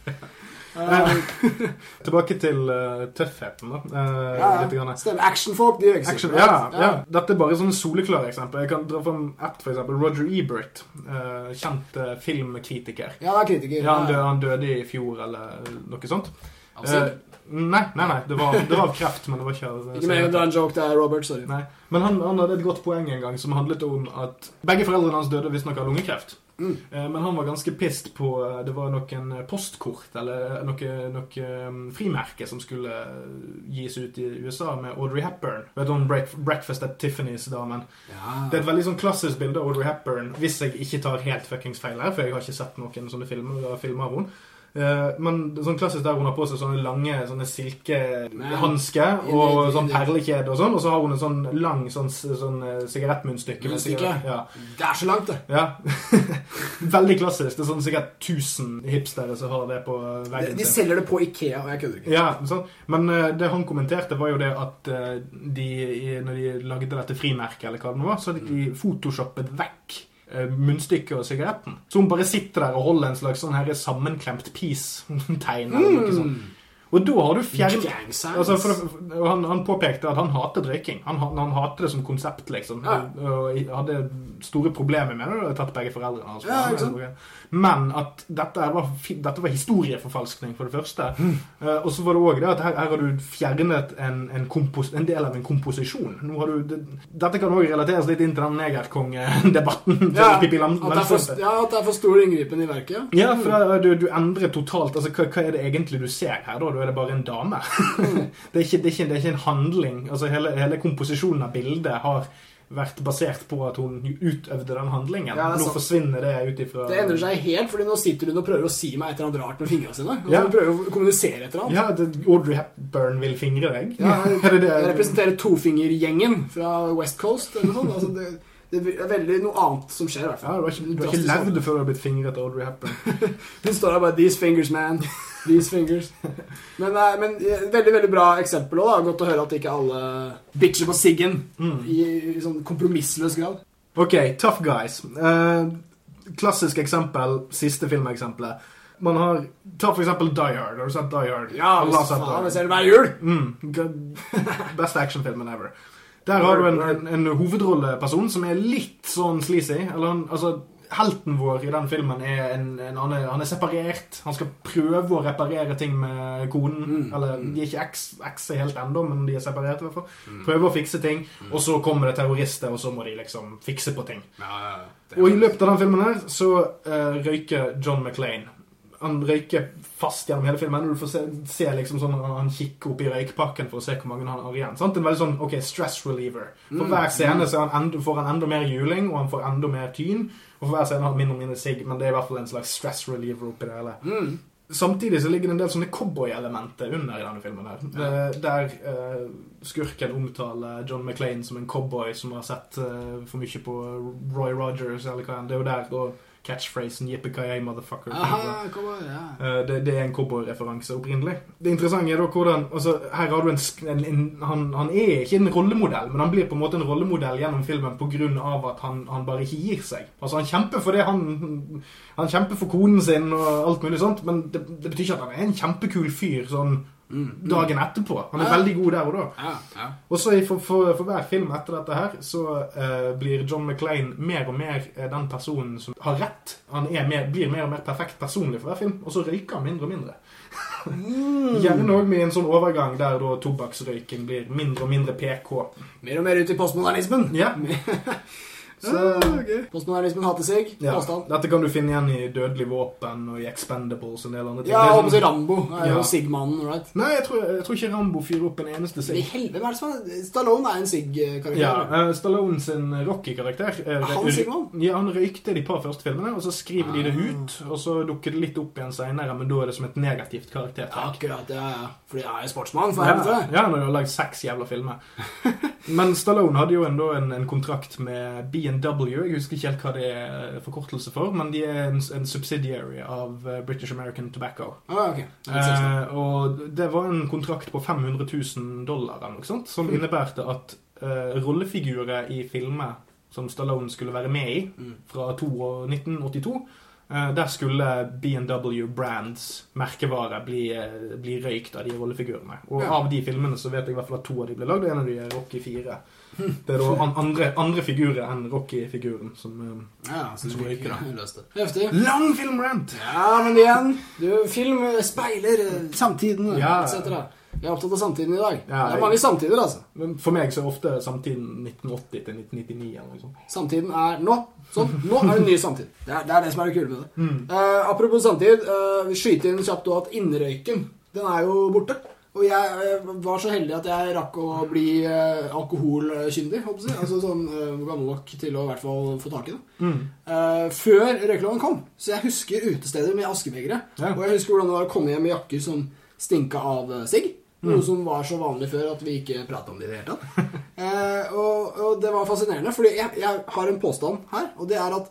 Uh, Tilbake til uh, tøffheten, da. Uh, ja, ja. Stemmer. Actionfolk, de gjør Action, ja, ja. Dette er bare sånne soleklare eksempler. Jeg kan dra fram ett, eksempel. Roger Ebert. Uh, kjent uh, filmkritiker. Ja, det er kritiker. Ja, han, døde, han døde i fjor, eller noe sånt. Eh, nei, nei, nei. Det var, det var av kreft, men det var ikke Ikke mer enn en joke der, Robert. Sorry. Nei. Men han, han hadde et godt poeng en gang som handlet om at begge foreldrene hans døde visstnok av lungekreft. Mm. Eh, Men han var ganske pissed på eh, Det var noen postkort eller noe, noe um, frimerke som skulle gis ut i USA med Audrey Hepburn. Vet du om break, Breakfast at Tiffany's-damen? Ja. Det er et veldig sånn klassisk bilde av Audrey Hepburn, hvis jeg ikke tar helt fuckings feil her, for jeg har ikke sett noen sånne filmer, filmer av henne. Eh, men sånn klassisk der hun har på seg sånne lange sånne silkehansker og sånn perlekjede og sånn, og så har hun en sånn lang sånn, sånn eh, sigarettmunnstykke. Munnstykke? Ja. Det er så langt, det. ja. Veldig klassisk. Det er sånn sikkert 1000 hipstere som har det på veggen de de selger det på Ikea, og jeg kødder ikke. Ja, sånn. Men eh, det han kommenterte, var jo det at de, i- når de lagde dette frimerket, eller hva det nå var, så hadde de photoshoppet vekk munnstykket og sigaretten. Så hun bare sitter der og holder en slags sånn her sammenklemt peace-tegn. eller noe sånt. Og da har du fjernet Altså, for, han, han påpekte at han hater drikking Han, han, hater det som konsept, liksom. Ja. Og hadde store problemer med det. hadde tatt begge foreldrene hans. Ja? Men at dette var, dette var historieforfalskning, for det første. Mm. Uh, og så var det òg det at her, her har du fjernet en, en, kompos, en del av en komposisjon. Du, det, dette kan òg relateres litt inn til den negerkongedebatten. Ja, at det, er for, ja, at det er for stor inngripen i verket. Ja, for da, du, du endrer totalt altså, hva, hva er det egentlig du ser her? da? Da er det bare en dame. det, er ikke, det, er ikke, det er ikke en handling. Altså, hele, hele komposisjonen av bildet har vært basert på at hun utøvde den handlingen. Ja, Nå forsvinner det ut ifra Det endrer seg helt, fordi nå sitter hun og prøver å si meg et eller annet rart med fingrene sine. Og Ja. Hun prøver å kommunisere et eller annet. Ja, det, Audrey Hepburn vil fingre deg. Ja, det det? Jeg representerer tofingergjengen fra West Coast. Eller noe sånt. Altså, det, det er veldig noe annet som skjer, i hvert Ja, fall. du har ikke, du har ikke levd før du har blitt fingret av Audrey Hepburn. Hun står der bare 'These fingers, man'. These fingers. Men, eh, men eh, veldig veldig bra eksempel òg. Godt å høre at ikke alle bitcher på siggen Mm. i, i sånn kompromissløs grad. Ok, Tough Guys. Eh, klassisk eksempel, siste filmeksempelet. Man har, Ta for eksempel Die Hard. Har du sett Die Hard? Ja, faen, jeg ser det hver jul! Mm, beste actionfilmen ever. Der har du en, en, en hovedrolleperson som er litt sånn sleazy. Eller han, altså, helten vår i den filmen er en, en han, er, han er separert. Han skal prøve å reparere ting med konen. Mm. Eller de er ikke eks, helt ennå, men de er separert i hvert fall. Prøver å fikse ting, og så kommer det terrorister, og så må de liksom fikse på ting. Og i løpet av den filmen her så uh, røyker John McClane. Han røyker fast gjennom hele filmen. og Du får se, se liksom sånn Han kikker opp i røykpakken for å se hvor mange han har igjen. Sant? En veldig sånn ok, stress reliever. For hver scene så er han enda, får han enda mer juling, og han får enda mer tyn. Og for hver scene har han mindre og mindre sigg, men det er i hvert fall en slags stress reliever oppi det hele. Mm. Samtidig så ligger det en del sånne cowboy-elementer under i denne filmen. her. Ja. Der uh, skurken omtaler John McClane som en cowboy som har sett uh, for mye på Roy Rogers, eller hva enn. Det er jo der da catchphrasen 'yippee motherfucker'. Aha, cowboy, ja. Eh, Det, det er en cowboyreferanse opprinnelig. Det interessante er da hvordan altså, Her har du en, en, en han, han er ikke en rollemodell, men han blir på en måte en rollemodell gjennom filmen pga. at han, han bare ikke gir seg. Altså Han kjemper for det han Han kjemper for konen sin og alt mulig sånt, men det, det betyr ikke at han er en kjempekul fyr sånn dagen etterpå. Han er Ja. veldig god der og da. Ja, ja. Og så for, for, for hver film etter dette her, så uh, blir John McClane mer og mer eh, den personen som har rett. Han er mer, blir mer og mer perfekt personlig for hver film, og så røyker han mindre og mindre. Gjerne òg med en sånn overgang der da tobakksrøyking blir mindre og mindre PK. Mer og mer ut i postmodernismen. Ja. Så, Ah, okay. Postmodernismen hater seg. ja. Påstand. Dette kan du finne igjen i Dødelig våpen og i Expendables og en del andre ting. Ja, og sånn- Rambo. er Ja. jo Sigmannen, right? Nei, jeg tror, jeg tror ikke Rambo fyrer opp en eneste I sigg. helvete, hva er det som Stallone er en Sig-karakter. Ja, uh, Stallone sin Rocky-karakter Uh, Han Sigmann? Ja, han røykte de par første filmene, og så skriver de det ut, og så dukker det litt opp igjen senere, men da er det som et negativt karaktertrekk. Akkurat, ja, ja. Fordi jeg er sportsmann, for Ja, ja, når han har jo lagd seks jævla filmer. Men Stallone hadde jo enda en, en kontrakt med B&O B&W. Jeg husker ikke helt hva det er forkortelse for, men de er en, en subsidiary av eh, British American Tobacco. Ah, ok. Det et selskap. Eh, og det var en kontrakt på 500 000 dollar sånt, som Mm. innebærte at eh, rollefigurer i filmer som Stallone skulle være med i, Mm. fra to 1982, eh, der skulle B&W Brands merkevare bli, eh, bli røykt av de rollefigurene. Og Ja. av de filmene så vet jeg i hvert fall at to av de ble lagd, og en av de er Rocky 4. Det er da andre, andre figurer enn Rocky-figuren som eh, Ja, Skulle ikke ikke. Heftig. Lang filmrant! Ja, men igjen, du, film speiler eh, samtiden, Ja. etc. Vi er opptatt av samtiden i dag. Ja, det er mange samtider, altså. Men for meg så er ofte samtiden 1980 til 1999 eller noe sånt. Samtiden er nå. Sånn, nå er det en ny samtid. Det er det, er det som er det kule med det. Mm. Uh, apropos samtid, uh, vi skyter inn kjapt at innrøyken, den er jo borte. Og jeg eh, var så heldig at jeg rakk å bli uh, alkoholkyndig, håper jeg. Altså sånn eh, gammel nok til å i hvert fall få tak i det. Mm. Eh, før røykeloven kom. Så jeg husker utesteder med askebegre. Ja. Og jeg husker hvordan det var å komme hjem med jakker som stinka av eh, sigg. Noe som var så vanlig før at vi ikke prata om det i det hele tatt. Eh, og, og det var fascinerende, fordi jeg, jeg har en påstand her, og det er at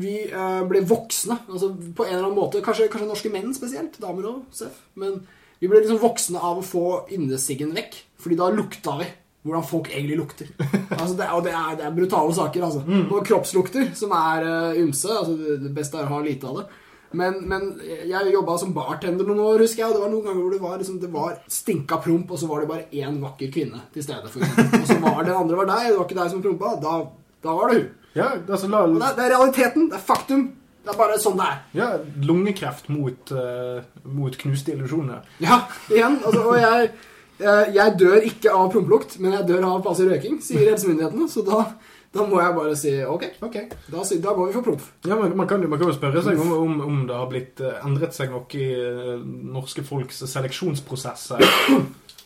vi eh, ble voksne. Altså på en eller annen måte. Kanskje, kanskje norske menn spesielt. Damer òg, Seff. Men vi ble liksom voksne av å få innesiggen vekk. Fordi da lukta vi hvordan folk egentlig lukter. Altså det, og det er, det er brutale saker, altså. Og kroppslukter, som er uh, ymse. Altså det, beste er å ha lite av det. Men, men jeg jobba som bartender noen år, husker jeg. Og det var noen ganger hvor det var, liksom, det var stinka promp, og så var det bare én vakker kvinne til stede. Og så var den andre var deg, det var ikke deg som prompa. Da, da var det hun. Ja, altså la, det, er- det er realiteten. Det er faktum. Det er bare sånn det er. ja, lungekreft mot, uh, mot knuste illusjoner. Ja, igjen. Altså, og jeg, uh, jeg dør ikke av promplukt, men jeg dør av passiv røyking, sier helsemyndighetene. Så da, da må jeg bare si ok. Ok. Da, da går vi for promp. Ja, men man kan, man kan jo spørre seg om, om, om det har blitt eh, endret seg noe i eh, norske folks seleksjonsprosesser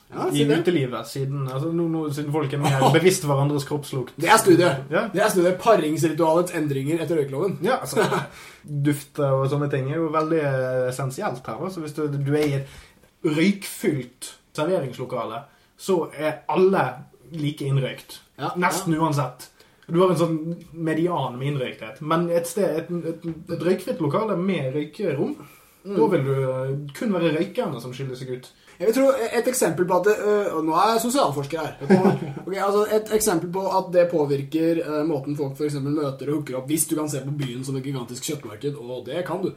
Ja, i utelivet, siden, altså, no, no, siden folk er mer bevisst hverandres kroppslukt. Det er studiet. Ja. Det er studiet Paringsritualets endringer etter røykeloven. Ja, altså, Dufter og sånne ting er jo veldig essensielt her. Altså, hvis du, du er i et røykfylt serveringslokale, så er alle like innrøykt. Ja, Nesten uansett. Du har en sånn median med innrøykthet. Men et sted, et, et, et røykfritt lokale med røykerom, da vil du eh, kun være røykerne som skiller seg ut. Jeg vil tro Et eksempel på at det, øh, Nå er jeg sosialforsker her. Okay, altså Et eksempel på at det påvirker øh, måten folk for møter og hooker opp hvis du kan se på byen som et gigantisk kjøttmarked, og det kan du.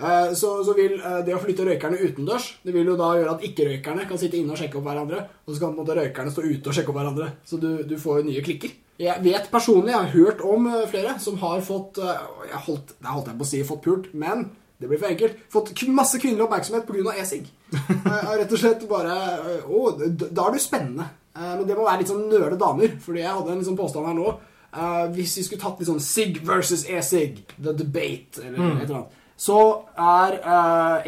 Eh, Så, så vil eh, det å flytte røykerne utendørs Det vil jo da gjøre at ikke-røykerne kan sitte inne og sjekke opp hverandre. Og så kan på en måte røykerne stå ute og sjekke opp hverandre. Så du, du får jo nye klikker. Jeg vet personlig, jeg har hørt om flere som har fått jeg holdt, Det holdt jeg på å si fått pult, men det blir for enkelt. Fått masse kvinnelig oppmerksomhet pga. e-sigg. Eh, Rett og slett bare eh, Å, da er du spennende. Eh, Men det må være litt sånn nøle damer. Fordi jeg hadde en liksom påstand her nå. Hvis vi skulle tatt litt sånn sigg versus e-sigg, the debate, eller et eller annet, så er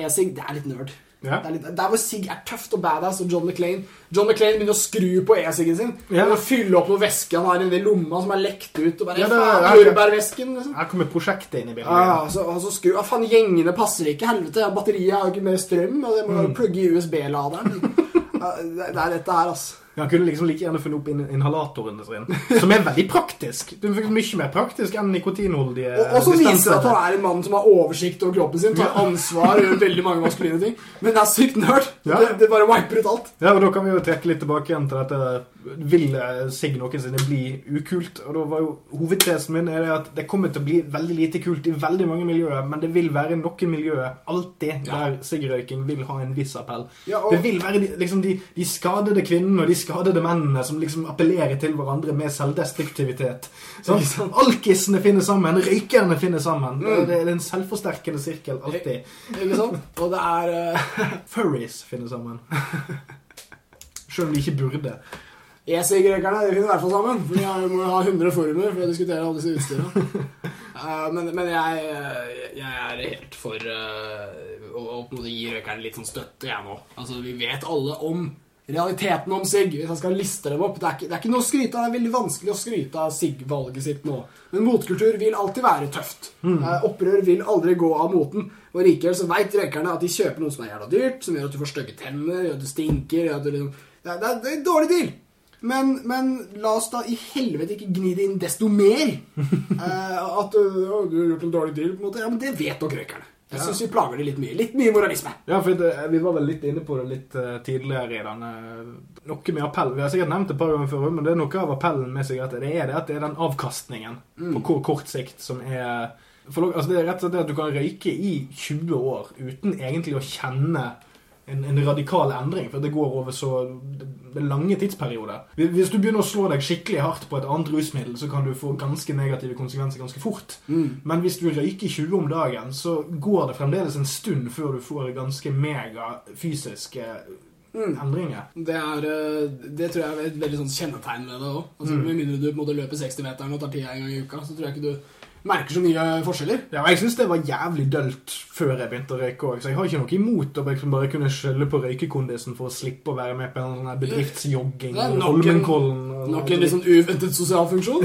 e-sigg Det er litt nerd. Ja. Det er litt, der hvor sigg er tøft og badass, og John McClain John McClain begynner å skru på e-siggen sin. Ja. Og fylle opp noe væske han har i lomma som er lekt ut. Og bare Ja, det- faen, ja, ja. jordbærvæsken, liksom. Her kommer prosjektet inn i bildet. Ja, så, og så skru, ah, faen, gjengene passer ikke, helvete, batteriet har jo ikke mer strøm, og det må mm. plugge i USB-laderen. Ja, det, det er dette her, altså. Han kunne liksom like gjerne funnet opp in inhalatoren sin, som er veldig praktisk. Det er mye mer praktisk enn nikotinholdige Og, så viser det at han er en mann som har oversikt over kroppen sin, tar ansvar og gjør veldig mange maskuline ting. Men det er sykt nerd. Ja. Det, det bare wiper ut alt. Ja, og Da kan vi jo trekke litt tilbake igjen til dette Vil Sig noensinne bli ukult? Og da var jo Hovedtesen min er det at det kommer til å bli veldig lite kult i veldig mange miljøer, men det vil være noen miljøer alltid der siggrøyking vil ha en viss appell. Ja, og- Det vil være de, liksom de, de skadede kvinnene og de skadede mennene som liksom appellerer til hverandre med selvdestruktivitet. Sånn? Alkisene finner sammen, røykerne finner sammen. Mm. Det er en selvforsterkende sirkel alltid. Og det er uh, Furries finner sammen. Selv om de ikke burde. Jeg sier grekerne. de finner i hvert fall sammen. For de må ha 100 forumer for å diskutere alle disse utstyrene. Uh, men, men jeg, eh, jeg er helt for uh, å, å gi røykerne litt sånn støtte, jeg nå. Altså, vi vet alle om realiteten om sigg. Hvis jeg skal liste dem opp det er, ikke, det er ikke noe å skryte av. Det er veldig vanskelig å skryte av sigg-valget sitt nå. Men motkultur vil alltid være tøft. Eh, opprør vil aldri gå av moten. Og likevel så veit røykerne at de kjøper noe som er jævla dyrt, som gjør at du får stygge tenner, gjør at du stinker gjør at du liksom, det, er, det, er, det er en dårlig deal. Men, men la oss da i helvete ikke gni det inn desto mer. Eh, at du, du har gjort en dårlig deal, på en måte. Ja, men det vet nok røykerne. Jeg syns vi plager det litt mye. Litt mye moralisme. Ja, for det, Vi var vel litt inne på det litt uh, tidligere i denne Noe med appell. Vi har sikkert nevnt det et par ganger før, men det er noe av appellen med sigaretter. Det er det at det er den avkastningen på hvor kort sikt som er for, altså Det er rett og slett det at du kan røyke i 20 år uten egentlig å kjenne en, en radikal endring, for det går over så det lange tidsperioder. Hvis du begynner å slå deg skikkelig hardt på et annet rusmiddel, så kan du få ganske negative konsekvenser ganske fort. Men hvis du røyker 20 om dagen, så går det fremdeles en stund før du får ganske mega fysiske endringer. Det, er, øh, det tror jeg er et veldig sånn kjennetegn med det òg. Altså, Med mindre du på en måte løper 60-meteren og tar tida en gang i uka, så tror jeg ikke du merker så mye forskjeller. Ja, Jeg syns det var jævlig dølt før jeg begynte å røyke òg, så jeg har ikke noe imot å liksom bare kunne skjelle på røykekondisen for å slippe å være med på en sånn bedriftsjogging. Holmenkollen Nok en litt sånn uventet sosial funksjon.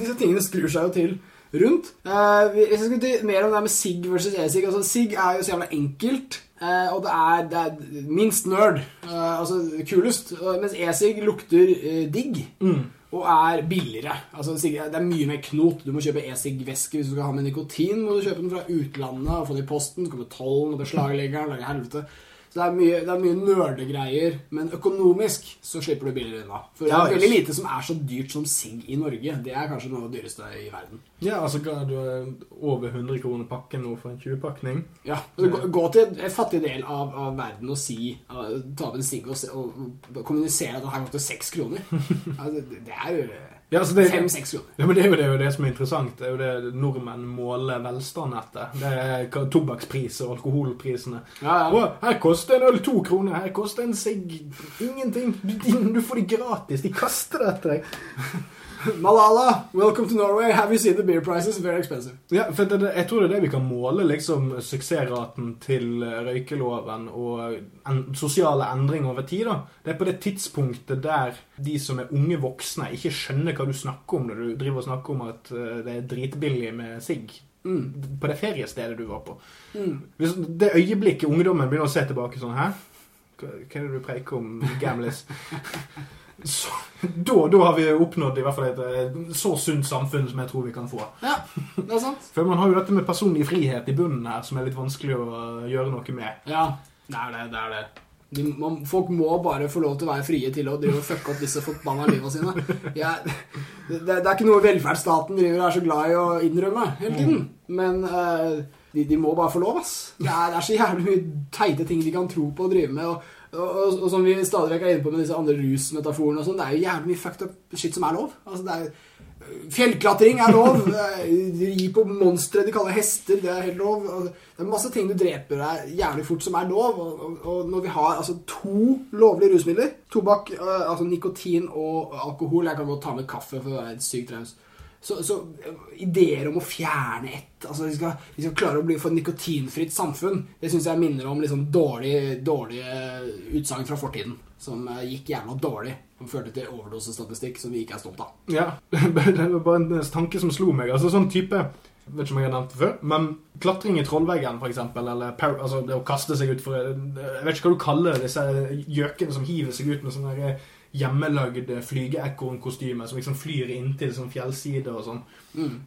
Disse tingene skrur seg jo til rundt. Uh, hvis jeg skal til mer om det med SIG versus e-SIG. Altså, SIG er jo så jævla enkelt, Uh, og det er, det er minst nerd. Uh, altså kulest. Mens e-SIG lukter eh, digg. Og er billigere. Altså, det er mye mer knot. Du må kjøpe e-SIG-væske hvis du skal ha med nikotin. må du kjøpe den fra utlandet og få den i posten. Så kommer tollen og beslagleggeren. lager helvete. Så det er mye, det er mye nerdegreier, men økonomisk så slipper du billigere unna. For det er veldig lite som er så dyrt som sigg i Norge. Det er kanskje noe av det dyreste i verden. Ja, altså du har over 100 kroner pakken nå for en 20-pakning. Ja, altså, gå, gå til en fattig del av, av verden og si Ta opp en sigg og, og, kommunisere at det her til seks kroner. Altså, det, det er jo Ja, altså det, fem-seks kroner. ja, men det er, jo, det er jo det som er interessant. Det er jo det nordmenn måler velstand etter. Det er tobakkspris og alkoholprisene. Ja, ja. Å, her koster en øl to kroner, her koster en sigg ingenting. Du, du får de gratis. De kaster det etter deg. Malala, welcome to Norway. Have you seen the beer prices? Very expensive. Ja, for det, jeg tror det er det vi kan måle liksom suksessraten til røykeloven og en, sosiale endringer over tid. da. Det er på det tidspunktet der de som er unge voksne, ikke skjønner hva du snakker om når du driver og snakker om at eh, det er dritbillig med sigg. På det feriestedet du var på. Hvis det øyeblikket ungdommen begynner å se tilbake sånn Hæ? Hva er det du preiker om, gamlis? Så, da, da har vi oppnådd i hvert fall et eh, så sunt samfunn som jeg tror vi kan få. Ja, det er sant. For man har jo dette med personlig frihet i bunnen her, som er litt vanskelig å uh, gjøre noe med. Ja, det er det. det, er det. De, man, folk må bare få lov til å være frie til å drive og fucke opp disse forbanna liva sine. Jeg, det, det er ikke noe velferdsstaten driver og er så glad i å innrømme hele tiden. Men uh, de, de må bare få lov, ass. Det er, det er så jævlig mye teite ting de kan tro på og drive med. Og, og, og, og som vi stadig vekk er inne på med disse andre rusmetaforene og sånn, det er jo jævlig mye fucked up shit som er lov. Altså, det er Fjellklatring er lov. Ri på monstre de kaller hester. Det er helt lov. Det er masse ting du dreper deg jævlig fort som er lov. Og, og, når vi har altså to lovlige rusmidler, tobakk, øh, altså nikotin og alkohol Jeg kan godt ta med kaffe for å være sykt raus. Så, så øh, ideer om å fjerne ett altså Vi skal, vi skal klare å bli for et nikotinfritt samfunn. Det syns jeg minner om liksom dårlige, dårlige utsagn fra fortiden. Som øh, gikk jævla dårlig. Som førte til overdosestatistikk som vi ikke er stolt av. Ja, Det var bare en tanke som slo meg. Altså sånn type vet ikke om jeg har nevnt det før, men klatring i trollveggen, eksempel, eller altså det å kaste seg ut for Jeg vet ikke hva du kaller disse gjøkene som hiver seg ut med sånne der hjemmelagd flygeekornkostyme som liksom flyr inntil sånn fjellsider og sånn.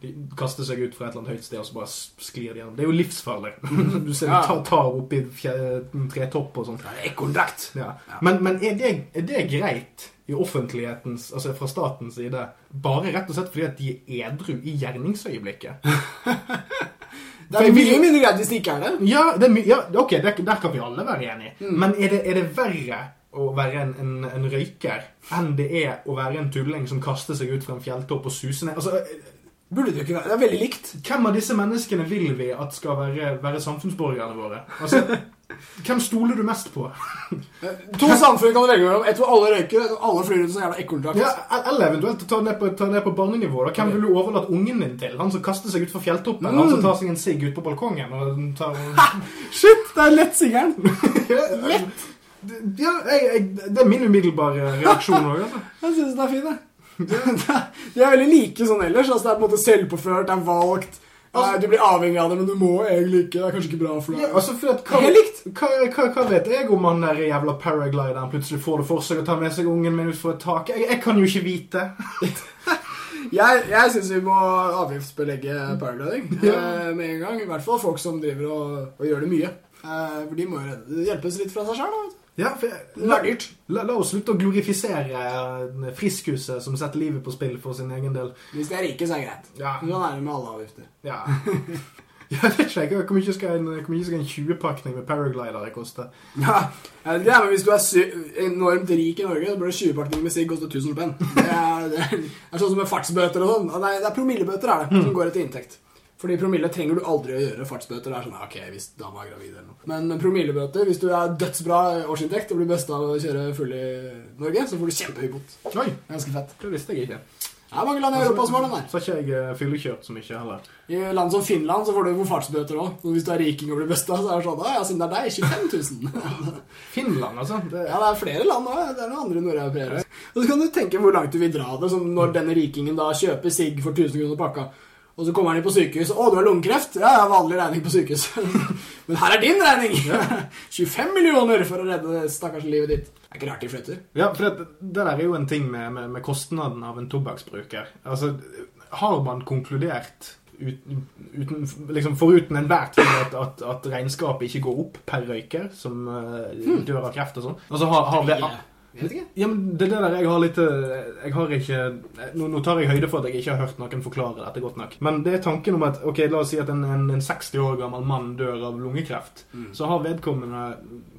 De kaster seg ut fra et eller annet høyt sted, og så bare sklir de gjennom. Det er jo livsfarlig. Du ser de tar, tar opp i tretopp og sånn. Det er ekorndrakt. Ja. Men, men er, det, er det greit i offentlighetens, altså fra statens side, bare rett og slett fordi at de er edru i gjerningsøyeblikket? Det er mye mindre greit hvis det ikke er det. Ja, det er ja ok, der, der kan vi alle være enige. Men er det, er det verre å være en, en, en røyker enn det er å være en tulling som kaster seg ut fra en fjelltopp og suser ned? Altså, Burde det ikke være. Det er veldig likt. hvem av disse menneskene vil vi at skal være, være samfunnsborgerne våre? Altså, hvem stoler du mest på? To samfunn kan du velge mellom. Et hvor alle røyker, et hvor alle flyr ut som jævla ekorndrakt. Ja, eller eventuelt ta ned på, ta ned på barnenivå. Da. Hvem vil du overlate ungen din til? Han som kaster seg ut fra fjelltoppen? Han som tar seg en sigg ut på balkongen? Og tar... Shit, det er lett sigeren. Lett! Ja, jeg, jeg, det er min umiddelbare reaksjon òg. Altså. Jeg syns den er fin, jeg. De er veldig like sånn ellers. Altså, det er på en måte selvpåført, det er valgt. Altså, du blir avhengig av det, men du må egentlig ikke. Det er kanskje ikke bra for deg. Ja, altså, for at, hva, hva, hva, hva vet jeg om han der jævla paraglideren plutselig får det for seg å ta med seg ungen min utfor et tak? Jeg, jeg kan jo ikke vite. Jeg, jeg syns vi må avgiftsbelegge paragliding Ja. eh, med en gang. I hvert fall folk som driver og, og gjør det mye. Eh, for de må jo hjelpes litt fra seg sjøl. Ja, for la, la, la oss slutte å glorifisere eh, Friskhuset som setter livet på spill for sin egen del. Hvis de er rike, så er det greit. Ja. Sånn er det med alle avgifter. Ja. Jeg vet ikke, hvor mye skal en, en 20-pakning med paraglidere koste? Ja, jeg vet ikke, men Hvis du er enormt rik i Norge, så burde 20-pakninger med sigg koste 1000 spenn. Det er, det er sånn som med fartsbøter og sånn. Nei, det er promillebøter er det, som går etter inntekt. Fordi promille trenger du aldri å gjøre. Fartsbøter det er sånn, ok, hvis dama er gravid eller noe. Men promillebøter, hvis du er dødsbra årsinntekt og blir besta av å kjøre full i Norge, så får du kjempehøy bot. Oi, Ganske fett. det visste jeg ikke. Det er mange land i Europa som har den der. Så har ikke jeg eh, fyllekjørt så mye heller. I land som Finland så får du fartsbøter òg. Hvis du er riking og blir besta, så er det sånn «Å Ja, siden det er deg, 25 000. Finland, altså. Det, Ja, det er flere land òg. Det er noen andre nordeuropeere. Og så kan du tenke hvor langt du vil dra det. Som når denne rikingen da kjøper sigg for 1000 kroner pakka. Og så kommer han inn på sykehus. 'Å, du har lungekreft?' Ja, ja, vanlig regning på sykehus. Men her er din regning! 25 millioner for å redde stakkars livet ditt. Det er ikke rart de flytter. Ja, for det, det der er jo en ting med, med, med kostnaden av en tobakksbruker. Altså, har man konkludert uten, uten, liksom foruten enhver tvil at, at, at regnskapet ikke går opp per røyker som uh, dør av kreft og sånn? Altså, har, har vi, Jeg. Ja, men det er det der jeg har litt eh, Jeg har ikke nå, nå tar jeg høyde for at jeg ikke har hørt noen forklare dette godt nok. Men det er tanken om at ok, la oss si at en, en, en 60 år gammel mann dør av lungekreft. Så har vedkommende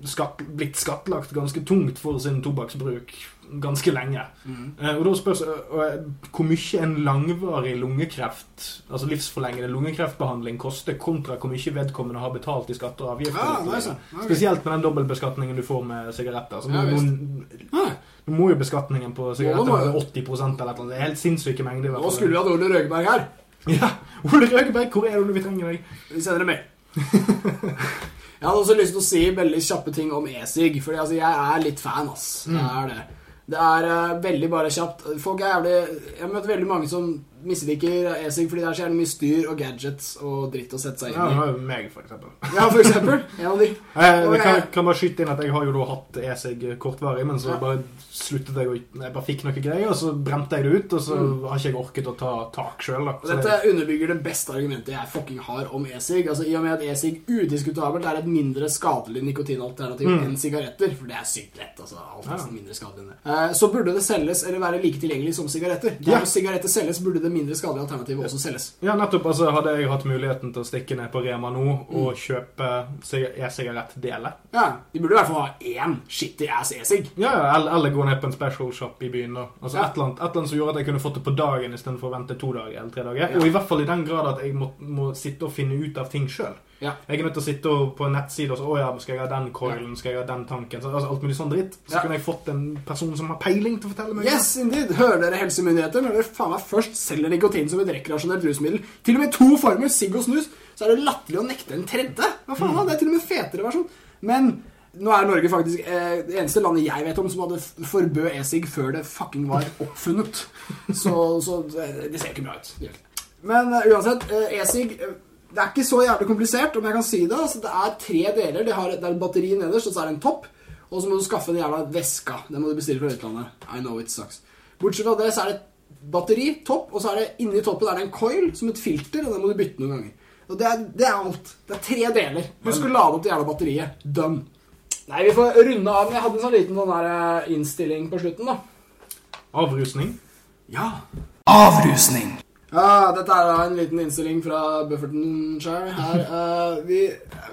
skatt, blitt skattlagt ganske tungt for sin tobakksbruk ganske lenge. Eh, og da spørs eh, hvor mye en langvarig lungekreft, altså livsforlengende lungekreftbehandling, koster kontra hvor mye vedkommende har betalt i skatter og avgifter. Ja, nei. Spesielt med den dobbeltbeskatningen du får med sigaretter. Så Ja, noen, nå, må jo beskatningen på sigaretter være 80 eller noe. Det er helt sinnssyke mengder. Nå skulle vi hatt Ole Røgeberg her. Ja, Ole Røgeberg, hvor er du når vi trenger deg? Vi sender deg med. Jeg hadde også lyst til å si veldig kjappe ting om e-sig. Fordi altså, jeg er litt fan, ass. Det er det. Det er uh, veldig bare kjapt. Folk er jævlig Jeg har møtt veldig mange som misliker e-sig fordi det er så jævlig mye styr og gadgets og dritt å sette seg inn i. Ja, meg, for eksempel. Ja, for eksempel. En av de. Jeg, jeg, jeg kan, kan bare skyte inn at jeg har jo da hatt e-sig kortvarig, men så Ja. bare sluttet jeg å Jeg bare fikk noe greier, og så bremte jeg det ut, og så har ikke jeg orket å ta tak sjøl, dette underbygger det beste argumentet jeg fucking har om e-sig. Altså, I og med at e-sig udiskutabelt er et mindre skadelig nikotinalternativ enn sigaretter, for det er sykt lett. altså alt Ja. mindre skadelig enn det. Eh, Så burde det selges eller være like tilgjengelig som sigaretter. Der Ja. sigaretter selges, burde det mindre skadelige alternativet også selges. Ja, nettopp. altså Hadde jeg hatt muligheten til å stikke ned på Rema nå og kjøpe siga- e-sigarettdeler Ja, De burde i hvert fall ha én shitty ass e-sig. Ja, eller, eller ned på en special shop i byen. da Altså Ja. et, eller annet, et eller annet som gjorde at jeg kunne fått det på dagen istedenfor å vente to dager eller tre dager. Ja. Og i hvert fall i den grad at jeg må, må sitte og finne ut av ting sjøl. Ja. Jeg er nødt til å sitte på en nettside og så, å ja, skal jeg ha den coilen, skal jeg ha den tanken så, altså Alt mulig sånn dritt. Så kunne jeg fått en person som har peiling til å fortelle meg Yes, indeed. Hører dere helsemyndigheter når dere faen meg først selger nikotin som et rekreasjonelt rusmiddel? Til og med to former, sigg og snus, så er det latterlig å nekte en tredje. Hva faen, da? Det er til og med fetere versjon. Men nå er Norge faktisk eh, det eneste landet jeg vet om som hadde forbød e-sig før det fucking var oppfunnet. Så, så det, det ser ikke bra ut. Men uh, uansett, eh, e-sigg eh, det er ikke så jævlig komplisert, om jeg kan si det. Altså, det er tre deler. Det, har, det er et batteri nederst, og så er det en topp. Og så må du skaffe den jævla veska. Den må du bestille fra utlandet. I know it sucks. Bortsett fra det, så er det et batteri, topp, og så er det inni toppen er det en coil som et filter, og den må du bytte noen ganger. Og det er, det er alt. Det er tre deler. Husk å lade opp det jævla batteriet. Done. Nei, vi får runde av. Jeg hadde en sånn liten sånn der eh, innstilling på slutten, da. Avrusning. Ja. Avrusning. Ja, dette er da en liten innstilling fra Buffertonshire her. Uh, vi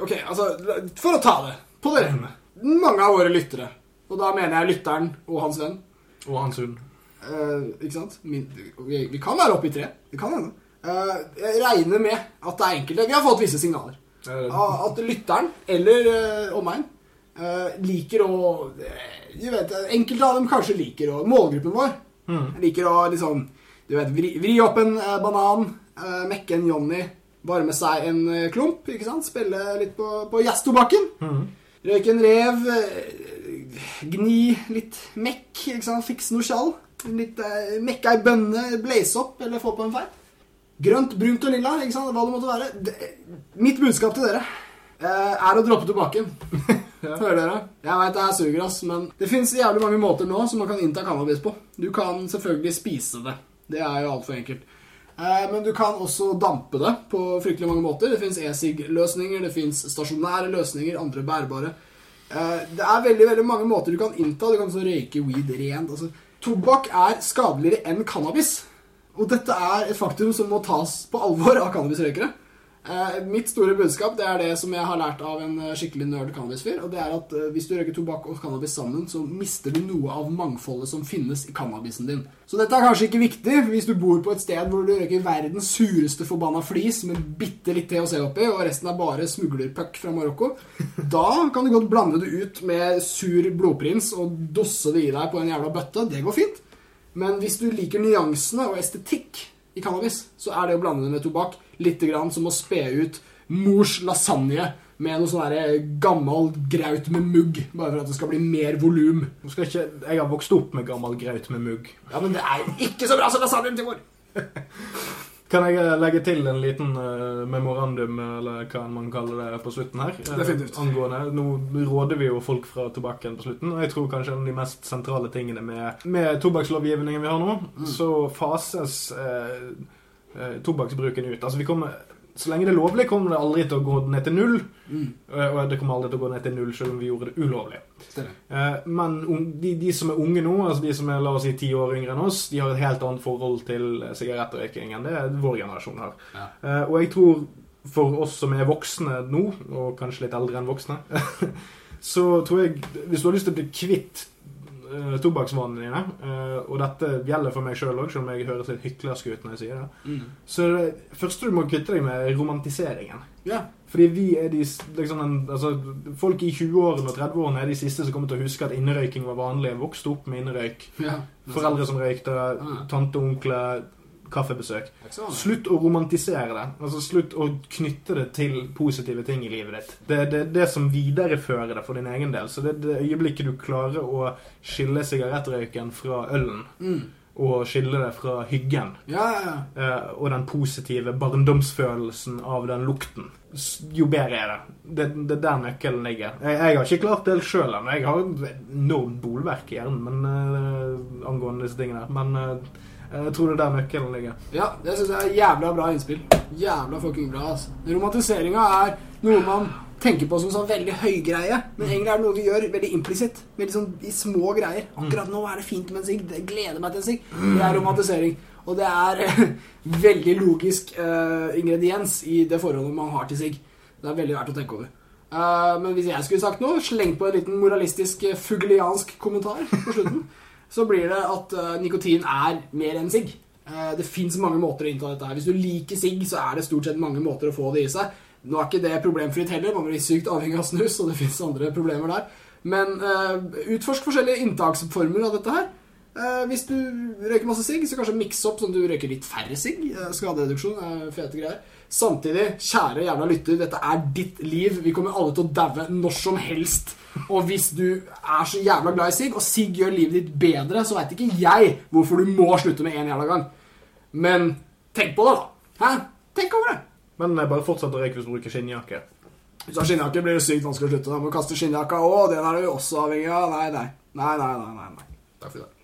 Ok, altså, for å ta det på det rene. Mange av våre lyttere, og da mener jeg lytteren og hans venn Og hans hund. Uh, Ikke sant? Min, vi, vi kan være oppe i tre. Det kan hende. Uh, jeg regner med at det er enkelte Vi har fått visse signaler. Eh, At lytteren, eller uh, omegn, liker å eh, Du vet, Enkelte av dem kanskje liker å Målgruppen vår liker å liksom Du vet, vri, vri opp en eh, banan, eh, mekke en Johnny, varme seg en eh, klump, ikke sant? Spille litt på, på jazztobakken. Røyke en rev, eh, gni litt mekk, ikke sant? Fikse noe skjall. Litt, eh, mekke ei bønne, blaze opp, eller få på en feit. Grønt, brunt og lilla, ikke sant? hva det måtte være. Mitt budskap til dere eh, er å droppe tobakken. Hører dere? Jeg veit det her suger, ass, men det fins jævlig mange måter nå som man kan innta cannabis på. Du kan selvfølgelig spise det. Det er jo altfor enkelt. Eh, men du kan også dampe det på fryktelig mange måter. Det fins e-sig-løsninger, det fins stasjonære løsninger, andre bærbare. Eh, det er veldig veldig mange måter du kan innta. Du kan så røyke weed rent. Altså, tobakk er skadeligere enn cannabis. Og dette er et faktum som må tas på alvor av cannabisrøykere. Eh, mitt store budskap det er det som jeg har lært av en eh, skikkelig nerd cannabisfyr. Og det er at eh, hvis du røyker tobakk og cannabis sammen, så mister du noe av mangfoldet som finnes i cannabisen din. Så dette er kanskje ikke viktig hvis du bor på et sted hvor du røyker verdens sureste forbanna flis med bitte litt THC oppi, og resten er bare smuglerpuck fra Marokko. Da kan du godt blande det ut med sur blodprins og dosse det i deg på en jævla bøtte. Det går fint. Men hvis du liker nyansene og estetikk i cannabis, så er det å blande det med tobakk litt grann som å spe ut mors lasagne med noe sånn gammel graut med mugg, bare for at det skal bli mer volum. Jeg har vokst opp med gammel graut med mugg. Ja, men det er ikke så bra som lasagnen til mor! Kan jeg eh, legge til en liten uh, memorandum, eller hva man kaller det, på slutten her? Eh, Definitivt. Angående, Nå råder vi jo folk fra tobakken på slutten, og jeg tror kanskje en av de mest sentrale tingene med, med tobakkslovgivningen vi har nå, så fases uh, tobakksbruken ut. Altså vi kommer så lenge det er lovlig, kommer det aldri til å gå ned til null. Mm. Og det kommer aldri til å gå ned til null selv om vi gjorde det ulovlig. Det det. Men de, de som er unge nå, altså de som er la oss si ti år yngre enn oss, de har et helt annet forhold til sigarettrøyking enn det vår generasjon har. Ja. Eh, Og jeg tror for oss som er voksne nå, og kanskje litt eldre enn voksne, så tror jeg Hvis du har lyst til å bli kvitt eh, tobakksvanene dine, uh, og dette gjelder for meg sjøl òg, selv om jeg høres litt hyklersk ut når jeg sier det, Mm. så det første du må kvitte deg med, er romantiseringen. Yeah. Fordi vi er de liksom en, altså, Folk i 20-årene og 30-årene er de siste som kommer til å huske at innrøyking var vanlig. Jeg vokste opp med innrøyk. Yeah, Foreldre som røykte, Ja. tante og onkler, kaffebesøk. Slutt å romantisere det. Altså Slutt å knytte det til positive ting i livet ditt. Det er det, det som viderefører det for din egen del. Så det er det øyeblikket du klarer å skille sigarettrøyken fra ølen, Mm. og skille det fra hyggen, Ja, ja, ja. eh, og den positive barndomsfølelsen av den lukten, jo bedre er det. Det, er der nøkkelen ligger. Jeg, jeg har ikke klart det sjøl ennå. Jeg har enormt bolverk i hjernen men, uh, angående disse tingene. Men eh, jeg tror det er der nøkkelen ligger. Ja, det syns jeg er jævla bra innspill. Jævla fucking bra, altså. Romantiseringa er noe man tenker på som sånn veldig høygreie, men egentlig er det noe vi gjør veldig implisitt. Veldig sånn i små greier. Akkurat nå er det fint med en sigg. det gleder meg til en sigg. Det er romantisering. Og det er eh, veldig logisk uh, ingrediens i det forholdet man har til sigg. Det er veldig verdt å tenke over. Uh, men hvis jeg skulle sagt noe, slengt på en liten moralistisk fugliansk kommentar på slutten, så blir det at uh, nikotin er mer enn sigg. Uh, det fins mange måter å innta dette her. Hvis du liker sigg, så er det stort sett mange måter å få det i seg. Nå er ikke det problemfritt heller, man blir sykt avhengig av snus, og det fins andre problemer der. Men uh, utforsk forskjellige inntaksformer av dette her. Uh, hvis du røyker masse sigg, så kanskje mikse opp sånn at du røyker litt færre sigg. Uh, skadereduksjon er fete greier. Samtidig, kjære jævla lytter, dette er ditt liv. Vi kommer alle til å daue når som helst. Og hvis du er så jævla glad i sigg, og sigg gjør livet ditt bedre, så veit ikke jeg hvorfor du må slutte med en jævla gang. Men tenk på det, da. Hæ? Tenk over det. Men jeg bare fortsett å røyke hvis du bruker skinnjakke. Hvis du har skinnjakke, blir det sykt vanskelig å slutte. Da må du kaste skinnjakka òg. Den er du også avhengig av. Nei, nei. Nei, nei, nei. nei, nei. Takk for i dag.